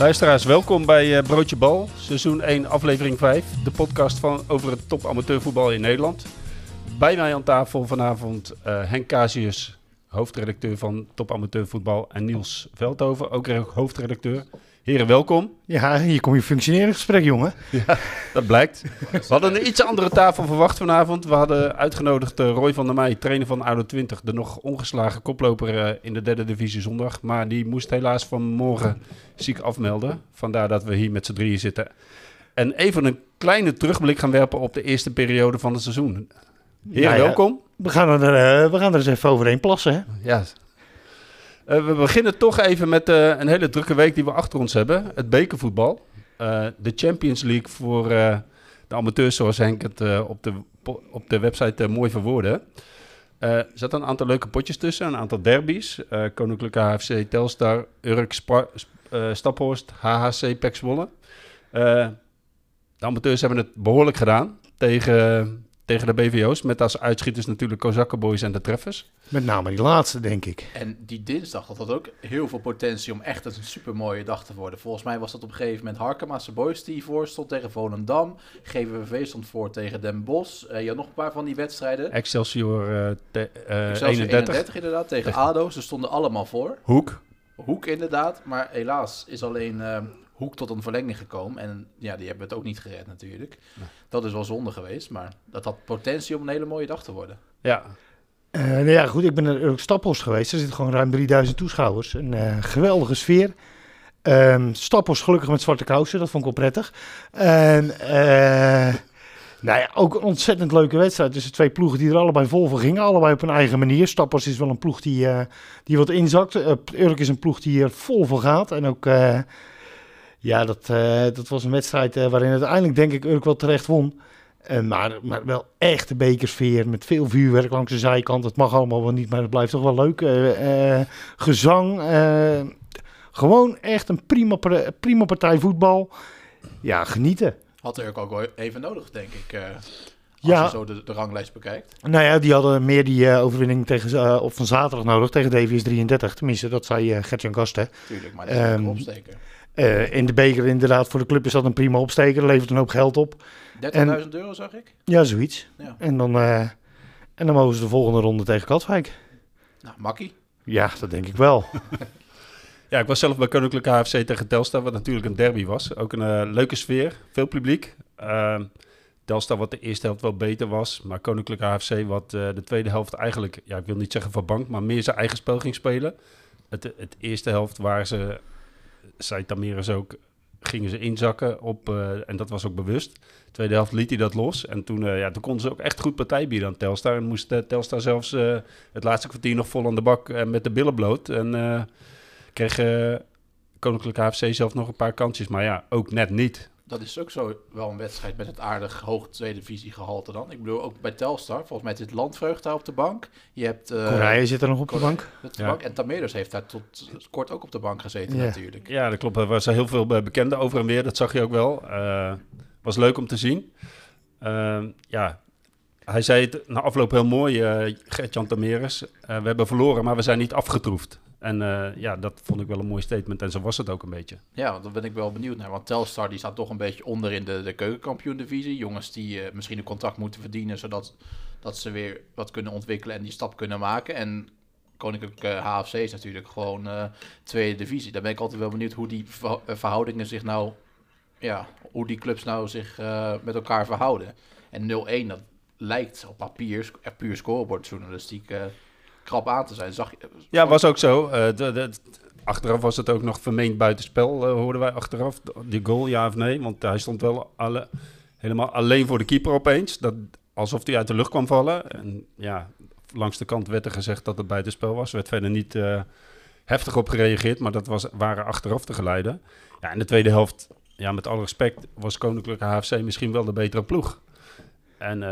Luisteraars, welkom bij uh, Broodje Bal, seizoen 1, aflevering 5. De podcast van over het top amateurvoetbal in Nederland. Bij mij aan tafel vanavond uh, Henk Casius, hoofdredacteur van Top Amateurvoetbal. En Niels Veldhoven, ook hoofdredacteur. Heren, welkom. Ja, hier kom je functioneren gesprek, jongen. Ja, dat blijkt. We hadden een iets andere tafel verwacht vanavond. We hadden uitgenodigd uh, Roy van der Meij, trainer van ADO 20. De nog ongeslagen koploper uh, in de derde divisie zondag. Maar die moest helaas vanmorgen ziek afmelden. Vandaar dat we hier met z'n drieën zitten. En even een kleine terugblik gaan werpen op de eerste periode van het seizoen. Heren, Nou ja, welkom. We gaan, er, uh, we gaan er eens even overheen plassen, hè? Ja, uh, we beginnen toch even met uh, een hele drukke week die we achter ons hebben. Het bekervoetbal. Uh, de Champions League voor de amateurs, zoals Henk het op, de, op de website mooi verwoordde. er zaten een aantal leuke potjes tussen, een aantal derbies. Koninklijke HFC Telstar, Urk Spa, Staphorst, HHC Pek de amateurs hebben het behoorlijk gedaan tegen tegen de BVO's. Met als uitschieters natuurlijk Kozakkenboys en de Treffers. Met name die laatste, denk ik. En die dinsdag had dat ook heel veel potentie om echt een supermooie dag te worden. Volgens mij was dat op een gegeven moment Harkema's Boys die voor stond tegen Volendam. GVV stond voor tegen Den Bosch. Uh, je had nog een paar van die wedstrijden. Excelsior, uh, te, uh, Excelsior 31. 31 inderdaad, tegen ADO. Ze stonden allemaal voor. Hoek. Hoek inderdaad, maar helaas is alleen Hoek tot een verlenging gekomen. En ja, die hebben het ook niet gered natuurlijk. Nee. Dat is wel zonde geweest, maar dat had potentie om een hele mooie dag te worden. Ja. Uh, nou ja, goed, ik ben naar Staphorst geweest. Er zitten gewoon ruim 3000 toeschouwers. Een uh, geweldige sfeer. Um, Staphorst gelukkig met zwarte kousen, dat vond ik wel prettig. En uh, nou ja, ook een ontzettend leuke wedstrijd tussen twee ploegen die er allebei vol voor gingen. Allebei op een eigen manier. Stappers is wel een ploeg die, die wat inzakt. Urk is een ploeg die er vol voor gaat. En ook... Ja, dat, uh, dat was een wedstrijd uh, waarin uiteindelijk denk ik Urk wel terecht won. Uh, maar, maar wel echt de bekersfeer met veel vuurwerk langs de zijkant. Het mag allemaal wel niet, maar het blijft toch wel leuk. gezang, gewoon echt een prima, prima partij voetbal. Ja, genieten. Had Urk ook wel even nodig, denk ik. Als ja. je zo de, de, ranglijst bekijkt. Nou ja, die hadden meer die overwinning tegen, op van zaterdag nodig tegen DVS 33. Tenminste, dat zei Gertjan Gasten. Tuurlijk, maar dat is um, een opsteken. Uh, in de beker inderdaad, voor de club is dat een prima opsteker. Levert een hoop geld op. 30.000 euro zag ik? Ja, zoiets. Ja. En, dan, uh, en dan mogen ze de volgende ronde tegen Katwijk. Nou, makkie. Ja, dat denk ik wel. ja, ik was zelf bij Koninklijke HFC tegen Telstar, wat natuurlijk een derby was. Ook een uh, leuke sfeer, veel publiek. Uh, Telstar wat de eerste helft wel beter was, maar Koninklijke HFC wat de tweede helft eigenlijk, ja, ik wil niet zeggen van bank, maar meer zijn eigen spel ging spelen. Het, het eerste helft waren ze zei Tameres ook, gingen ze inzakken op, uh, en dat was ook bewust. Tweede helft liet hij dat los. En toen, uh, ja, toen konden ze ook echt goed partij bieden aan Telstar. En moest uh, Telstar zelfs het laatste kwartier nog vol aan de bak met de billen bloot. En kreeg Koninklijke HFC zelf nog een paar kansjes. Maar ja, ook net niet. Dat is ook zo wel een wedstrijd met het aardig hoog tweede divisie gehalte dan. Ik bedoel, ook bij Telstar. Volgens mij zit Landvreugd daar op de bank. Je hebt... Uh, zit er nog op de bank. Op de ja. bank. En Tameros heeft daar tot kort ook op de bank gezeten ja. natuurlijk. Ja, dat klopt. Er was heel veel bekenden over en weer. Dat zag je ook wel. Uh, was leuk om te zien. Uh, ja, hij zei het na afloop heel mooi, uh, Gert-Jan Tameres. we hebben verloren, maar we zijn niet afgetroefd. En uh, ja, dat vond ik wel een mooi statement. En zo was het ook een beetje. Ja, daar ben ik wel benieuwd naar. Want Telstar die staat toch een beetje onder in de, de keukenkampioen-divisie. Jongens die uh, misschien een contract moeten verdienen... zodat dat ze weer wat kunnen ontwikkelen en die stap kunnen maken. En Koninklijke HFC is natuurlijk gewoon tweede divisie. Daar ben ik altijd wel benieuwd hoe die verhoudingen zich nou... Ja, hoe die clubs nou zich met elkaar verhouden. En 0-1, dat lijkt op papier, puur scorebordjournalistiek aan te zijn. Zag je, ja, was ook zo. Uh, de, achteraf was het ook nog vermeend buitenspel, uh, hoorden wij achteraf. Die goal, ja of nee? Want hij stond wel alle, helemaal alleen voor de keeper opeens. Dat, alsof hij uit de lucht kwam vallen. En ja, langs de kant werd er gezegd dat het buitenspel was. Er werd verder niet uh, heftig op gereageerd, maar dat was, waren achteraf te geleiden. Ja, in de tweede helft, ja, met alle respect, was Koninklijke HFC misschien wel de betere ploeg. En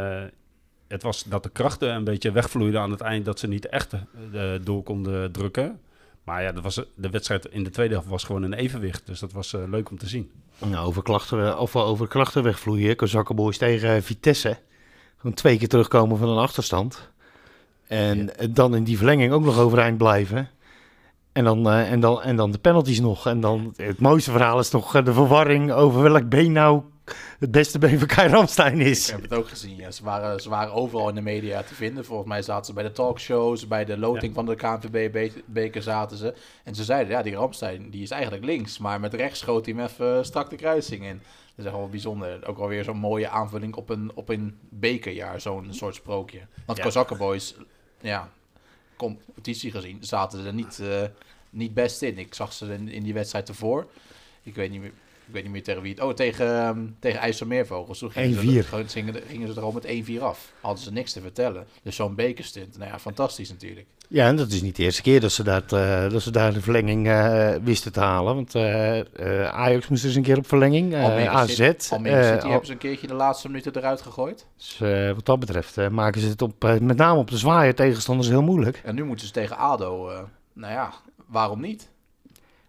het was dat de krachten een beetje wegvloeiden aan het eind, dat ze niet echt uh, door konden drukken. Maar ja, dat was, de wedstrijd in de tweede helft was gewoon een evenwicht. Dus dat was uh, leuk om te zien. Nou, over, klachten, of over krachten wegvloeien. Kozakkenboys tegen Vitesse. Gewoon twee keer terugkomen van een achterstand. En ja. dan in die verlenging ook nog overeind blijven. En dan, eh, en, dan, en dan de penalties nog. En dan het mooiste verhaal is nog eh, de verwarring over welk been nou het beste been van Kai Ramstein is. Ik heb het ook gezien. Ja. Ze, waren, ze waren overal in de media te vinden. Volgens mij zaten ze bij de talkshows, bij de loting van de KNVB-beker zaten ze. En ze zeiden, ja, die Ramstein die is eigenlijk links. Maar met rechts schoot hij hem even strak de kruising in. Dat is echt wel bijzonder. Ook alweer zo'n mooie aanvulling op een, op een bekerjaar, zo'n soort sprookje. Want Ja. Kozakkenboys, ja, competitie gezien, zaten er niet, eh, niet best in. Ik zag ze in, in die wedstrijd ervoor. Ik weet niet meer. Ik weet niet meer tegen wie het... Oh, tegen, ehm, tegen IJsselmeervogels. Toen gingen, 1-4. ze, gewoon- gingen, gingen ze er al met 1-4 af. Hadden ze niks te vertellen. Dus zo'n bekerstunt. Nou ja, fantastisch natuurlijk. Ja, en dat is niet de eerste keer dat ze, dat, eh, dat ze daar de verlenging eh, wisten te halen. Want eh, Ajax moest dus een keer op verlenging. AZ. City, Almere City hebben ze een keertje de laatste minuten eruit gegooid. dus, wat dat betreft maken ze het op, met name op de zwaaie tegenstanders heel moeilijk. En nu moeten ze tegen ADO. nou ja, waarom niet?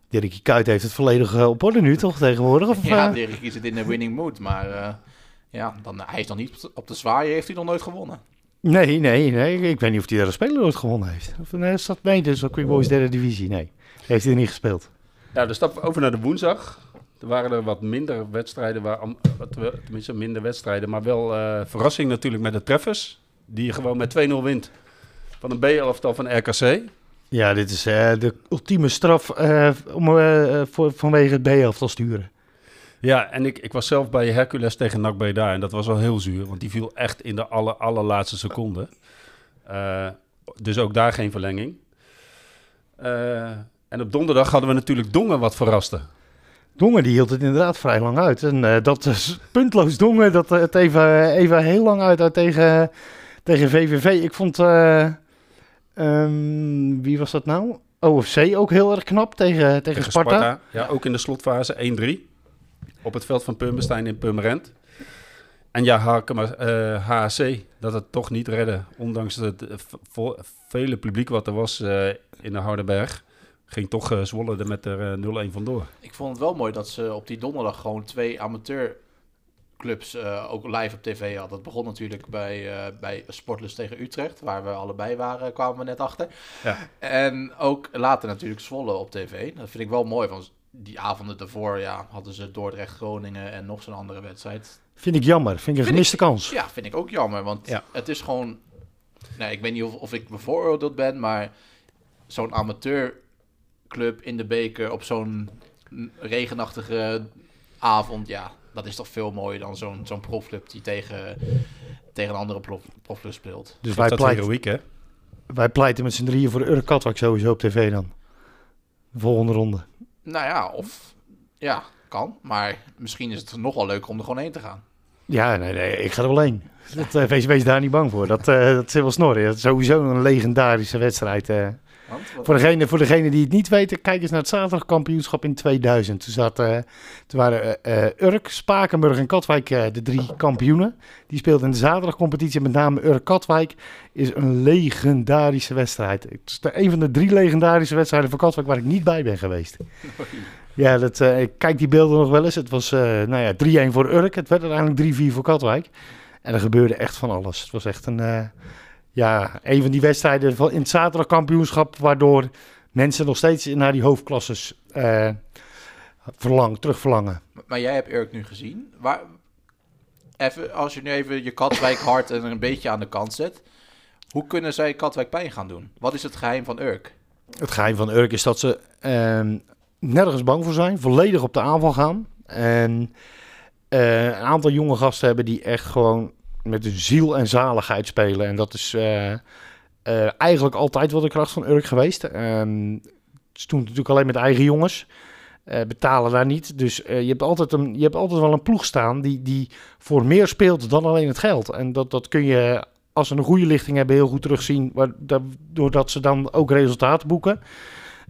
Dirkie Kuyt heeft het volledig eh, op orde nu toch tegenwoordig? Of, Ja, eh? Dirk is het in de winning mood. Maar eh, ja, dan, hij is nog niet op de zwaaien. Heeft hij nog nooit gewonnen. Nee, nee, nee. Ik weet niet of hij daar een speler ooit gewonnen heeft. Of nee, is dat nee, dus dat Quick Boys derde divisie. Nee, heeft hij er niet gespeeld. Ja, dan stappen we over naar de woensdag. Er waren er wat minder wedstrijden, waar, tenminste minder wedstrijden, maar wel eh, verrassing natuurlijk met de treffers. Die je gewoon met 2-0 wint van een B-elftal van RKC. Ja, dit is eh, de ultieme straf eh, om, eh, voor, vanwege het B-elftal sturen. Ja, en ik, ik was zelf bij Hercules tegen NAC Breda en dat was wel heel zuur, want die viel echt in de aller, allerlaatste seconde. Dus ook daar geen verlenging. En op donderdag hadden we natuurlijk Dongen wat verraste. Dongen die hield het inderdaad vrij lang uit. En dat is puntloos Dongen, dat het even, even heel lang uit uit tegen, tegen VVV. Ik vond, eh, ehm, wie was dat nou? OFC ook heel erg knap tegen, tegen, Sparta. Ja, ook in de slotfase 1-3. Op het veld van Purmerstein in Purmerend. En ja, Hakema, eh, HAC, dat het toch niet redden. Ondanks het eh, vele publiek wat er was eh, in de Hardenberg. Ging toch Zwolle er met er eh, 0-1 vandoor. Ik vond het wel mooi dat ze op die donderdag gewoon twee amateurclubs eh, ook live op tv hadden. Dat begon natuurlijk bij, eh bij Sportlust tegen Utrecht, waar we allebei waren, kwamen we net achter. Ja. En ook later natuurlijk Zwolle op tv. Dat vind ik wel mooi, want die avonden daarvoor ja, hadden ze Dordrecht, Groningen en nog zo'n andere wedstrijd. Vind ik jammer, vind ik een gemiste kans. Ja, vind ik ook jammer, want Ja. het is gewoon... Nee, ik weet niet of, of ik bevooroordeeld ben, maar zo'n amateurclub in de beker op zo'n regenachtige avond, ja, dat is toch veel mooier dan zo'n zo'n profclub die tegen, tegen een andere prof, profclub speelt. Dus Wij wij, dat pleit, heroïek, hè? wij pleiten met z'n drieën voor Urk Katwijk sowieso op tv dan. De volgende ronde. Nou ja, of... Ja, kan, maar misschien is het nogal leuker om er gewoon heen te gaan. Ja, nee, nee, ik ga er wel heen. Dat, eh, wees, wees daar niet bang voor. Dat, eh dat zit wel snorren. Dat is sowieso een legendarische wedstrijd. eh. Voor degene, voor degene die het niet weten, kijk eens naar het zaterdagkampioenschap in 2000. Toen, zat, toen waren eh, eh, Urk, Spakenburg en Katwijk de drie kampioenen. Die speelden in de zaterdagcompetitie. Met name Urk-Katwijk is een legendarische wedstrijd. Het is de, een van de drie legendarische wedstrijden van Katwijk waar ik niet bij ben geweest. Ja, dat, ik kijk die beelden nog wel eens. Het was nou ja, 3-1 voor Urk. Het werd uiteindelijk 3-4 voor Katwijk. En er gebeurde echt van alles. Het was echt een, ja, een van die wedstrijden van- in het zaterdagkampioenschap... waardoor mensen nog steeds naar die hoofdklasses eh verlang, terugverlangen. Maar jij hebt Urk nu gezien. Waar, even, als je nu even je Katwijk hart er een beetje aan de kant zet. Hoe kunnen zij Katwijk pijn gaan doen? Wat is het geheim van Urk? Het geheim van Urk is dat ze ehm, nergens bang voor zijn. Volledig op de aanval gaan. En eh, een aantal jonge gasten hebben die echt gewoon met hun ziel en zaligheid spelen. En dat is eh, eh, eigenlijk altijd wel de kracht van Urk geweest. Ehm ze doen natuurlijk alleen met eigen jongens. eh, betalen daar niet. Dus je, hebt altijd een, je hebt altijd wel een ploeg staan die, die voor meer speelt dan alleen het geld. En dat, dat kun je, als ze een goede lichting hebben, heel goed terugzien. Waar, da- doordat ze dan ook resultaten boeken.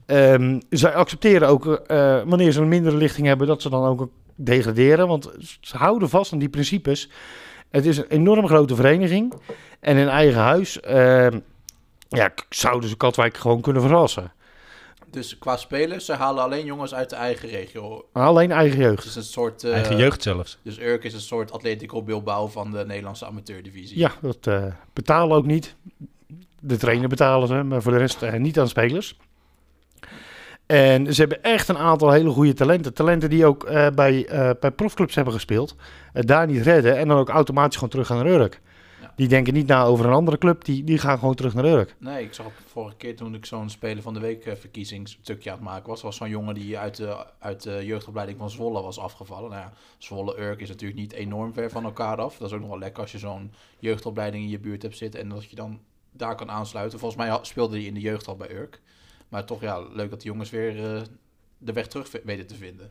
Ehm, zij accepteren ook, wanneer ze een mindere lichting hebben, dat ze dan ook degraderen. Want ze houden vast aan die principes. Het is een enorm grote vereniging. En in eigen huis ehm, ja, zouden ze Katwijk gewoon kunnen verrassen. Dus qua spelers, ze halen alleen jongens uit de eigen regio. Alleen eigen jeugd. een soort... eh, Eigen jeugd zelfs. Dus Urk is een soort Atletico Bilbao van de Nederlandse amateurdivisie. Ja, dat eh, betalen ook niet. De trainer betalen ze, maar voor de rest eh, niet aan spelers. En ze hebben echt een aantal hele goede talenten. Talenten die ook eh, bij, eh, bij profclubs hebben gespeeld. het daar niet redden en dan ook automatisch gewoon terug gaan naar Urk. Ja. Die denken niet na over een andere club, die, die gaan gewoon terug naar Urk. Nee, ik zag vorige keer toen ik zo'n Speler van de Week verkiezingsstukje aan het maken was, was zo'n jongen die uit de, uit de jeugdopleiding van Zwolle was afgevallen. Nou ja, Zwolle-Urk is natuurlijk niet enorm ver van elkaar af. Dat is ook nog wel lekker als je zo'n jeugdopleiding in je buurt hebt zitten en dat je dan daar kan aansluiten. Volgens mij speelde hij in de jeugd al bij Urk. Maar toch ja, leuk dat die jongens weer eh, de weg terug weten te vinden.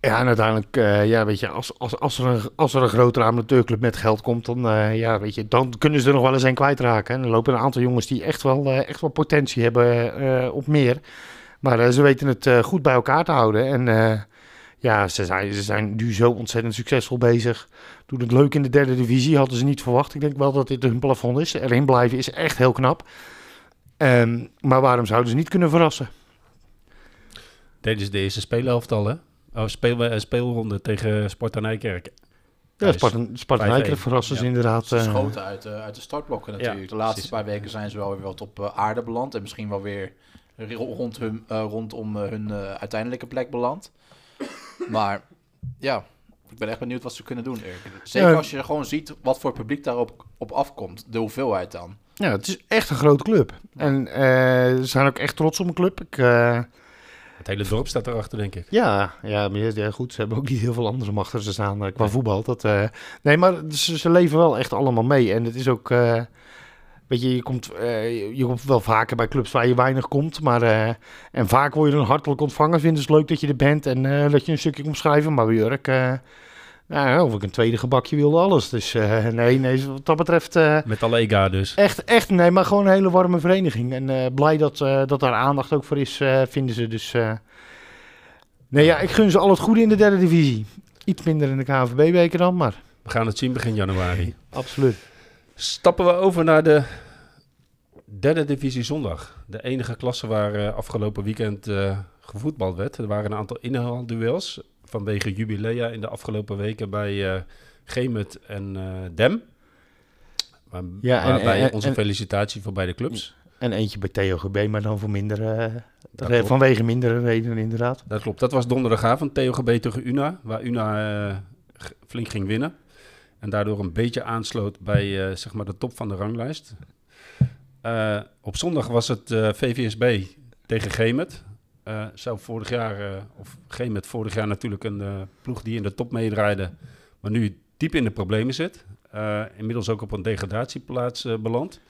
Ja, en uiteindelijk, eh, ja, weet je, als, als, als, er een, als er een grotere amateurclub met geld komt, dan, eh, ja, weet je, dan kunnen ze er nog wel eens een kwijtraken. En er lopen een aantal jongens die echt wel, echt wel potentie hebben op meer. Maar ze weten het goed bij elkaar te houden. En ja, ze zijn, ze zijn nu zo ontzettend succesvol bezig. Doen het leuk in de derde divisie, hadden ze niet verwacht. Ik denk wel dat dit hun plafond is. Erin blijven is echt heel knap. Ehm, maar waarom zouden ze niet kunnen verrassen? Deden ze de eerste speelhelft al, hè? Oh, speel, eh, speelronde tegen Sparta Nijkerk. Ja. Spartan, Spartan 5-1. Nijkerk verrassen ze Ja. inderdaad. Ze eh, schoten uit, eh, uit de startblokken Ja, natuurlijk. de laatste precies. paar weken zijn ze wel weer wat op aarde beland. En misschien wel weer ro- rond hun, eh, rondom hun eh, uiteindelijke plek beland. Maar ja, ik ben echt benieuwd wat ze kunnen doen. Erik. Zeker Ja. als je gewoon ziet wat voor publiek daarop op afkomt. De hoeveelheid dan. Ja, het is echt een grote club. En eh, ze zijn ook echt trots op een club. Ik, eh, Het hele dorp staat erachter, denk ik. ja, ja, maar ja, goed. Ze hebben ook niet heel veel anderen om achter ze staan eh, qua Nee. voetbal. Dat, nee, maar ze, ze leven wel echt allemaal mee. En het is ook... Weet je, je komt, je- komt wel vaker bij clubs waar je weinig komt. Maar, en vaak word je dan hartelijk ontvangen. Vinden ze het leuk dat je er bent en dat je een stukje komt schrijven. Maar bij Jurk, nou, of ik een tweede gebakje wilde, alles. Dus eh, nee, nee, wat dat betreft... eh, Met alle EGA dus. Echt, echt, nee, maar gewoon een hele warme vereniging. En eh, blij dat, eh, dat daar aandacht ook voor is, eh, vinden ze. Dus eh, nee, ja, ik gun ze al het goede in de derde divisie. Iets minder in de KNVB-beker dan, maar We gaan het zien begin januari. absoluut. Stappen we over naar de derde divisie zondag. De enige klasse waar afgelopen weekend eh, gevoetbald werd. Er waren een aantal inhaalduels vanwege jubilea in de afgelopen weken bij eh Gemet en eh, Dem. Waar, Ja, en- waarbij en- onze en- felicitatie voor beide clubs. En eentje bij TOGB, maar dan voor minder, eh, vanwege mindere redenen inderdaad. Dat klopt. Dat was donderdagavond TOGB tegen Una, waar Una flink ging winnen. En daardoor een beetje aansloot bij zeg maar de top van de ranglijst. Op zondag was het VVSB tegen Gemet. Eh zou vorig jaar, eh, of Gemet vorig jaar natuurlijk een eh, ploeg die in de top meedraaide, maar nu diep in de problemen zit. Inmiddels ook op een degradatieplaats beland.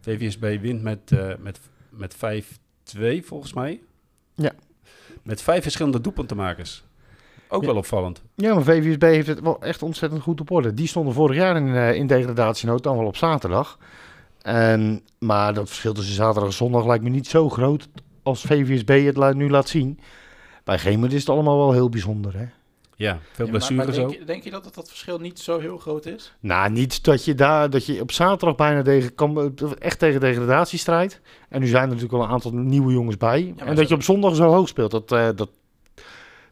VVSB wint met, met, met 5-2 volgens mij. Ja. Met vijf verschillende doelpuntenmakers. Ook Ja. wel opvallend. Ja, maar VVSB heeft het wel echt ontzettend goed op orde. Die stonden vorig jaar in, in degradatienood, dan wel op zaterdag. En, maar dat verschil tussen zaterdag en zondag lijkt me niet zo groot als VVSB het la- nu laat zien. Bij Gemert is het allemaal wel heel bijzonder, hè? Ja, veel Ja, maar- maar blessures denk, denk je dat het, dat verschil niet zo heel groot is? Nou, niet dat je daar dat je op zaterdag bijna tegen kan, echt tegen degradatie strijdt. En nu zijn er natuurlijk wel een aantal nieuwe jongens bij. en dat je op zondag zo hoog speelt, dat, eh, dat,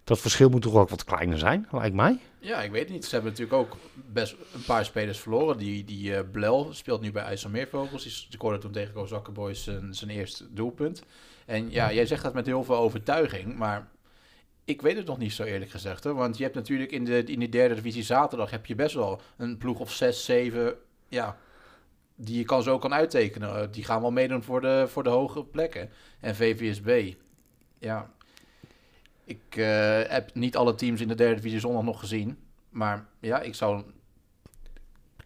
dat verschil moet toch ook wat kleiner zijn, lijkt mij. Ja, ik weet het niet. Ze hebben natuurlijk ook best een paar spelers verloren. Die, die eh Blel speelt nu bij IJsselmeervogels. Die scoorde toen tegen Kozakka Boys zijn, zijn eerste doelpunt. En ja, jij zegt dat met heel veel overtuiging, maar ik weet het nog niet zo eerlijk gezegd. Hè? Want je hebt natuurlijk in de, in de derde divisie zaterdag heb je best wel een ploeg of zes, zeven, ja, die je kan zo kan uittekenen. Eh, Die gaan wel meedoen voor de, voor de hoge plekken. En VVSB, ja, ik eh, heb niet alle teams in de derde divisie zondag nog gezien. Maar ja, ik zou...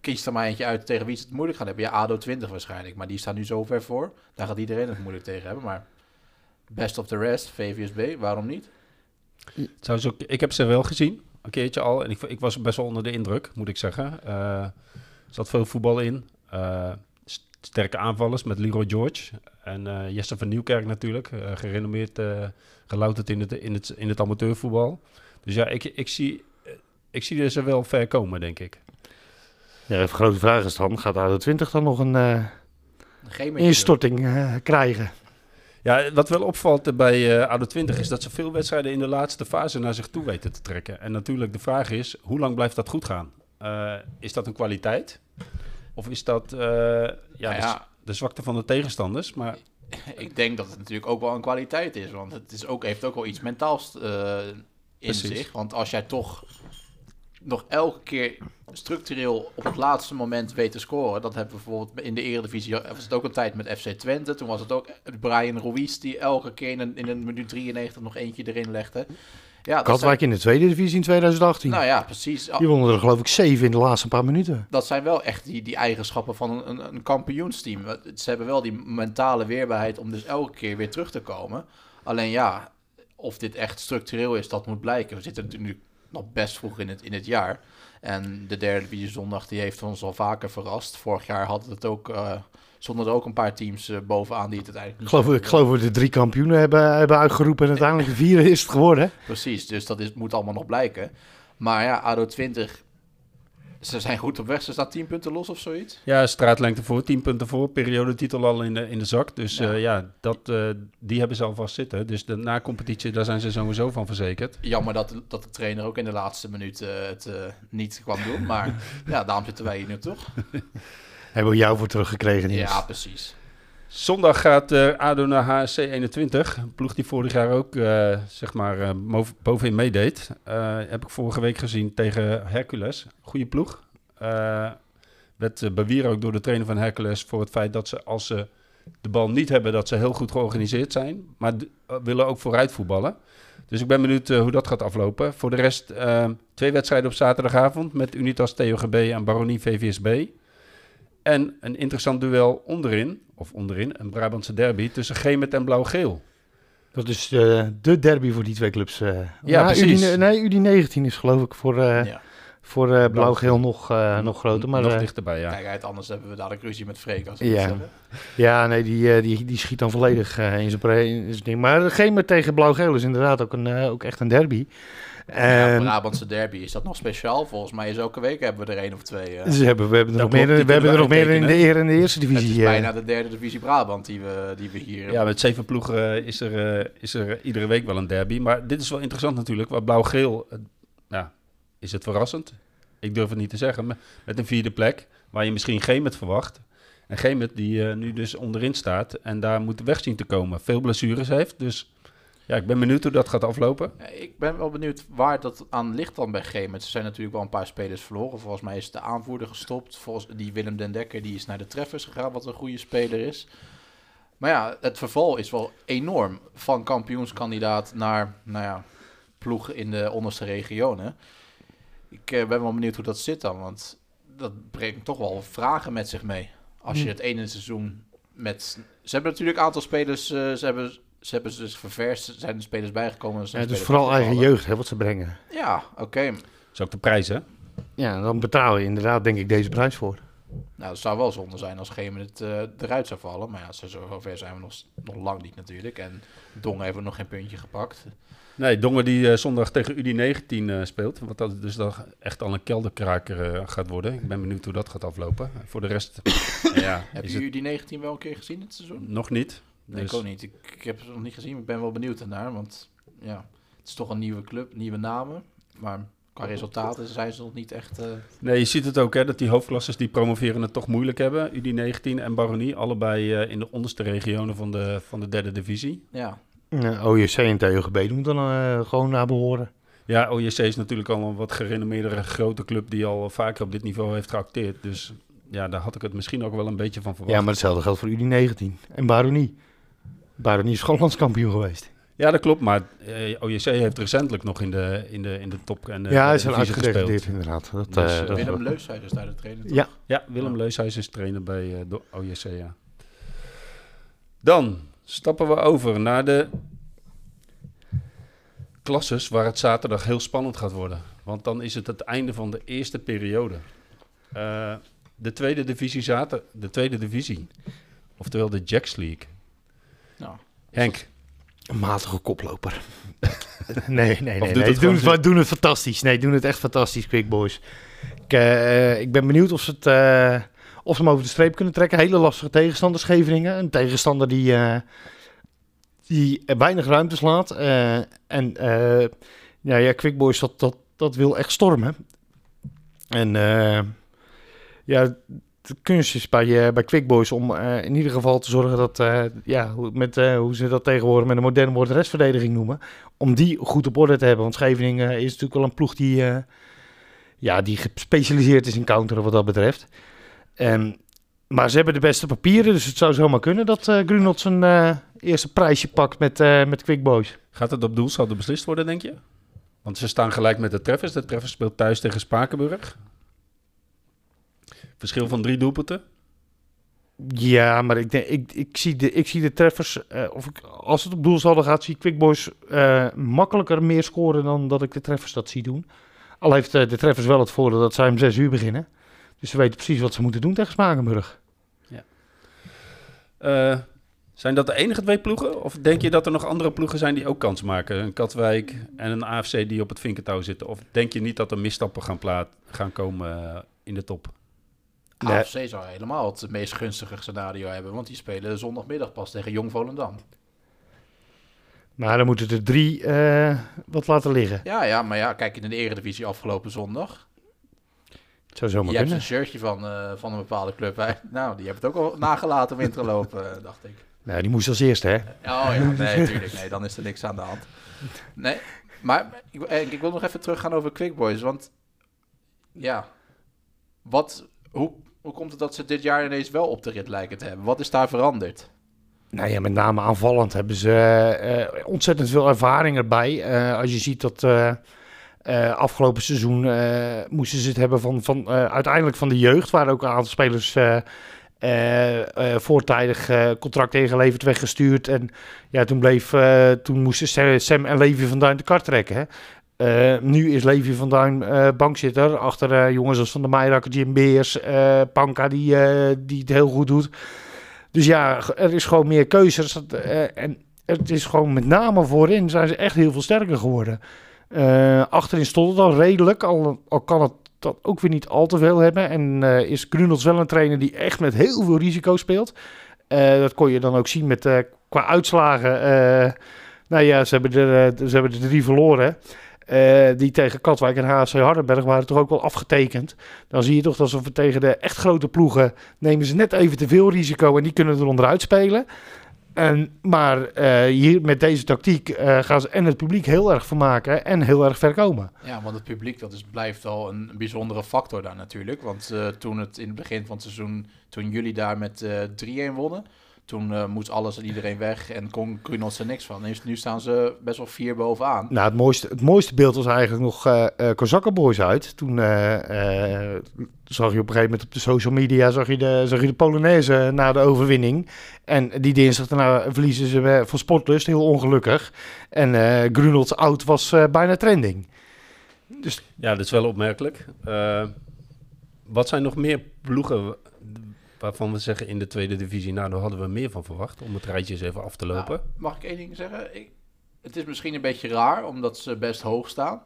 Kies er maar eentje uit tegen wie ze het moeilijk gaan hebben. Ja, ADO 20 waarschijnlijk. Maar die staan nu zo ver voor. Daar gaat iedereen het moeilijk tegen hebben. Maar best of the rest, VVSB, waarom niet? Het zou ze ook, ik heb ze wel gezien, een keertje al. En ik, ik was best wel onder de indruk, moet ik zeggen. Eh, er zat veel voetbal in. Eh, st- sterke aanvallers met Leroy George. En eh, Jesse van Nieuwkerk natuurlijk. eh, gerenommeerd, eh gelouterd in het, in, het, in het amateurvoetbal. Dus ja, ik, ik, zie, ik zie ze wel ver komen, denk ik. Ja, de grote vraag is dan, gaat ADO 20 dan nog een eh, instorting eh, krijgen? Ja, wat wel opvalt bij eh ADO 20 is dat ze veel wedstrijden in de laatste fase naar zich toe weten te trekken. En natuurlijk de vraag is, hoe lang blijft dat goed gaan? Eh, is dat een kwaliteit? Of is dat eh, ja, de, ja. de zwakte van de tegenstanders? Maar ik denk dat het natuurlijk ook wel een kwaliteit is. Want het is ook, heeft ook wel iets mentaals eh, in Precies. zich. Want als jij toch nog elke keer structureel op het laatste moment weet te scoren. Dat hebben we bijvoorbeeld in de Eredivisie. Was het ook een tijd met FC Twente. Toen was het ook Brian Ruiz die elke keer in een, in een minuut 93 nog eentje erin legde. Ja, Katwijk in de tweede divisie in 2018. zijn, nou ja, precies. Die wonnen er geloof ik zeven in de laatste paar minuten. dat zijn wel echt die, die eigenschappen van een, een, kampioensteam. Ze hebben wel die mentale weerbaarheid om dus elke keer weer terug te komen. Alleen ja, of dit echt structureel is, dat moet blijken. We zitten natuurlijk nog best vroeg in het, in het jaar. En de derde divisie zondag die heeft ons al vaker verrast. Vorig jaar hadden het ook, stonden er ook een paar teams eh, bovenaan die het uiteindelijk Ik geloof, ik geloof dat we de drie kampioenen hebben, hebben uitgeroepen en uiteindelijk de vierde is het geworden. Precies, dus dat is, moet allemaal nog blijken. Maar ja, ADO 20, ze zijn goed op weg. Ze staan 10 punten los of zoiets. Ja, straatlengte voor, 10 punten voor, periodetitel al in de, in de zak. Dus Ja. ja, ja dat, eh, die hebben ze alvast zitten. Dus de na-competitie, daar zijn ze sowieso van verzekerd. Jammer dat, de- dat de trainer ook in de laatste minuut eh, het eh, niet kwam doen. Maar ja, daarom zitten wij hier nu toch? Hebben we jou voor teruggekregen, Niels. Ja, precies. Zondag gaat eh, ADO naar HSC 21. Een ploeg die vorig jaar ook eh, zeg maar eh, bovenin meedeed. Heb ik vorige week gezien tegen Hercules. Goede ploeg. Werd uh, bewieren ook door de trainer van Hercules voor het feit dat ze als ze de bal niet hebben, dat ze heel goed georganiseerd zijn. Maar willen ook vooruit voetballen. Dus ik ben benieuwd hoe dat gaat aflopen. Voor de rest twee wedstrijden op zaterdagavond met Unitas TOGB en Baronie VVSB. En een interessant duel onderin, of onderin, een Brabantse derby tussen Gemet en Blauw-Geel. Dat is eh, de derby voor die twee clubs. eh. Ja, Nou, precies. UD, nee, UD19 is geloof ik voor, eh, Ja. voor eh, blauw-geel nog, eh, nog groter. Maar Nog dichterbij, ja. Kijk uit, anders hebben we dadelijk ruzie met Freek. Als we Ja. ja, nee, die, eh, die, die schiet dan volledig eh, in zijn pre- in zijn ding. Maar Gemer tegen blauw-geel is inderdaad ook, een, eh, ook echt een derby. Ja, Brabantse derby, is dat nog speciaal? Volgens mij is elke week hebben we er één of twee. eh. ze hebben, we hebben er Dat nog meer, we hebben er nog meer in de, in eerste het divisie. is eh. bijna de derde divisie Brabant die we, die we hier Ja, met zeven ploegen eh, is, er, eh, is er iedere week wel een derby. Maar dit is wel interessant natuurlijk. Want Blauw-Geel, eh, ja, is het verrassend? Ik durf het niet te zeggen. Met, met een vierde plek, waar je misschien Gemet verwacht. En Gemet die eh, nu dus onderin staat en daar moet weg zien te komen. Veel blessures heeft, dus ja, ik ben benieuwd hoe dat gaat aflopen. Ik ben wel benieuwd waar dat aan ligt dan bij Gemet. Ze zijn natuurlijk wel een paar spelers verloren. Volgens mij is de aanvoerder gestopt. Volgens die Willem den Dekker die is naar de treffers gegaan, wat een goede speler is. Maar ja, het verval is wel enorm. Van kampioenskandidaat naar, nou ja, ploeg in de onderste regionen. Ik eh, ben wel benieuwd hoe dat zit dan, want dat brengt toch wel vragen met zich mee. Als je Hm. het ene seizoen met... Ze hebben natuurlijk een aantal spelers, eh, ze hebben... Ze hebben ze dus ververst, er zijn er spelers bijgekomen. zijn Ja, het is spelers vooral eigen jeugd hè, wat ze brengen. Ja, oké. Dat is ook de prijs, hè? Ja, dan betaal je inderdaad denk ik deze prijs voor. Nou, het zou wel zonde zijn als geen het eh, eruit zou vallen. Maar ja, zo zover zijn we nog, nog lang niet natuurlijk. En Dong heeft nog geen puntje gepakt. Nee, Dongen die eh, zondag tegen UD19 eh, speelt. Wat dat dus dan echt al een kelderkraker eh, gaat worden. Ik ben benieuwd hoe dat gaat aflopen. Voor de rest, ja, Heb je het die 19 wel een keer gezien dit seizoen? nog niet. Nee, Dus- ik ook niet. Ik, ik heb ze nog niet gezien. maar Ik ben wel benieuwd ernaar. Want ja, het is toch een nieuwe club, nieuwe namen. Maar qua resultaten zijn ze nog niet echt... eh, Nee, je ziet het ook, hè, dat die hoofdklasses die promoveren het toch moeilijk hebben. UD19 en Baronie, allebei eh, in de onderste regionen van de, van de derde divisie. ja, OJC en TOGB moeten dan eh, gewoon naar behoren. Ja, OJC is natuurlijk al een wat gerenommeerdere grote club die al vaker op dit niveau heeft geacteerd. Dus ja, daar had ik het misschien ook wel een beetje van verwacht. Ja, maar hetzelfde geldt voor UD19 en Baronie. Baronie is gewoon landskampioen geweest. Ja, dat klopt. Maar eh, OJC heeft recentelijk nog in de, in de, in de top en de ja, hij is er divisie uitgedegradeerd inderdaad. Dat, Dus, eh, eh, dat is Willem wel- Leushuis is daar de trainer. toch? Ja, Ja, Willem Ja. Leushuis is trainer bij eh, de OJC, ja. Dan stappen we over naar de klasses waar het zaterdag heel spannend gaat worden. Want dan is het het einde van de eerste periode. Eh, de tweede divisie zater, de tweede divisie. Oftewel de Jacks League. Nou, Henk, een matige koploper. nee, nee, nee. nee. het Doen, het, doen het fantastisch. Nee, doen het echt fantastisch, Quick Boys. Ik, eh, ik ben benieuwd of ze, het, eh, of ze hem over de streep kunnen trekken. Hele lastige tegenstander, Scheveningen. Een tegenstander die, eh, die weinig ruimtes laat. Eh, en eh, ja, ja, Quick Boys, dat, dat, dat wil echt stormen. En eh, ja, de kunst is bij, eh, bij Quick Boys om eh, in ieder geval te zorgen dat, eh, ja, met, hoe ze dat tegenwoordig met een moderne woord restverdediging noemen, om die goed op orde te hebben. Want Scheveningen is natuurlijk wel een ploeg die, ja, die gespecialiseerd is in counteren wat dat betreft. Ehm, maar ze hebben de beste papieren, dus het zou zomaar kunnen dat eh Grunot zijn eerste prijsje pakt met, met Quick Boys. Gaat het op doel zouden beslist worden, denk je? Want ze staan gelijk met de Treffers. De Treffers speelt thuis tegen Spakenburg. Verschil van drie doelpunten. Ja, maar ik, denk, ik, ik, zie de, ik zie de treffers, eh, of ik, als het op doel zal gaat, zie ik Quick Boys eh, makkelijker meer scoren dan dat ik de treffers dat zie doen. Al heeft eh, de treffers wel het voordeel dat zij om zes uur beginnen. Dus ze weten precies wat ze moeten doen tegen Spakenburg. Eh, zijn dat de enige twee ploegen? Of denk je dat er nog andere ploegen zijn die ook kans maken? Een Katwijk en een AFC die op het vinkertouw zitten? Of denk je niet dat er misstappen gaan, plaat, gaan komen in de top? Nee. AFC zou helemaal het meest gunstige scenario hebben, want die spelen zondagmiddag pas tegen Jong Volendam. Maar dan moeten er drie eh, wat laten liggen. Ja, ja, maar ja, kijk in de Eredivisie afgelopen zondag. Het zou zomaar Je hebt kunnen. een shirtje van, eh, van een bepaalde club. Wij- Nou, die hebben het ook al nagelaten om in te lopen, eh, dacht ik. Nou, die moest als eerste, hè? Oh ja, nee, natuurlijk. Nee, dan is er niks aan de hand. Nee, maar ik, ik wil nog even teruggaan over Quick Boys. Want ja, wat, hoe, hoe komt het dat ze dit jaar ineens wel op de rit lijken te hebben? Wat is daar veranderd? Nou ja, met name aanvallend hebben ze eh, ontzettend veel ervaring erbij. Eh, als je ziet dat eh, afgelopen seizoen moesten ze het hebben van, van uiteindelijk van de jeugd, waar ook een aantal spelers voortijdig contract ingeleverd weggestuurd. En ja, toen, bleef, toen moesten Sam- en Levi van Duin de kar trekken. Hè. Eh, nu is Levi van Duin eh, bankzitter achter eh, jongens als Van der Meijerakker, Jim Beers, Panka die, die het heel goed doet. Dus ja, er is gewoon meer keuze. Dat, eh, en het is gewoon met name voorin zijn ze echt heel veel sterker geworden. Achterin stond het al redelijk, al, al kan het dat ook weer niet al te veel hebben. En is Grunels wel een trainer die echt met heel veel risico speelt. Dat kon je dan ook zien met qua uitslagen. nou ja, ze hebben er, ze hebben er drie verloren. Eh, die tegen Katwijk en HC Hardenberg waren toch ook wel afgetekend. Dan zie je toch dat ze tegen de echt grote ploegen nemen ze net even te veel risico en die kunnen er onderuit spelen. En, maar eh, hier met deze tactiek eh, gaan ze en het publiek heel erg vermaken en heel erg ver komen. Ja, want het publiek dat is, blijft wel een bijzondere factor daar natuurlijk. Want toen het in het begin van het seizoen, toen jullie daar met eh 3-1 wonnen, toen eh, moest alles en iedereen weg en kon Kunos er niks van. En nu staan ze best wel vier bovenaan. Nou, het mooiste, het mooiste beeld was eigenlijk nog eh eh Kozakkenboys uit. Toen eh, eh, zag je op een gegeven moment op de social media zag je de, zag je de Polonaise na de overwinning. En die dinsdag daarna verliezen ze van Sportlust, heel ongelukkig. En eh Grunolds oud was eh, bijna trending. Dus Ja, dat is wel opmerkelijk. Eh, wat zijn nog meer ploegen waarvan we zeggen in de tweede divisie... nou, daar hadden we meer van verwacht, om het rijtje eens even af te lopen. Nou, mag ik één ding zeggen? Ik, het is misschien een beetje raar, omdat ze best hoog staan.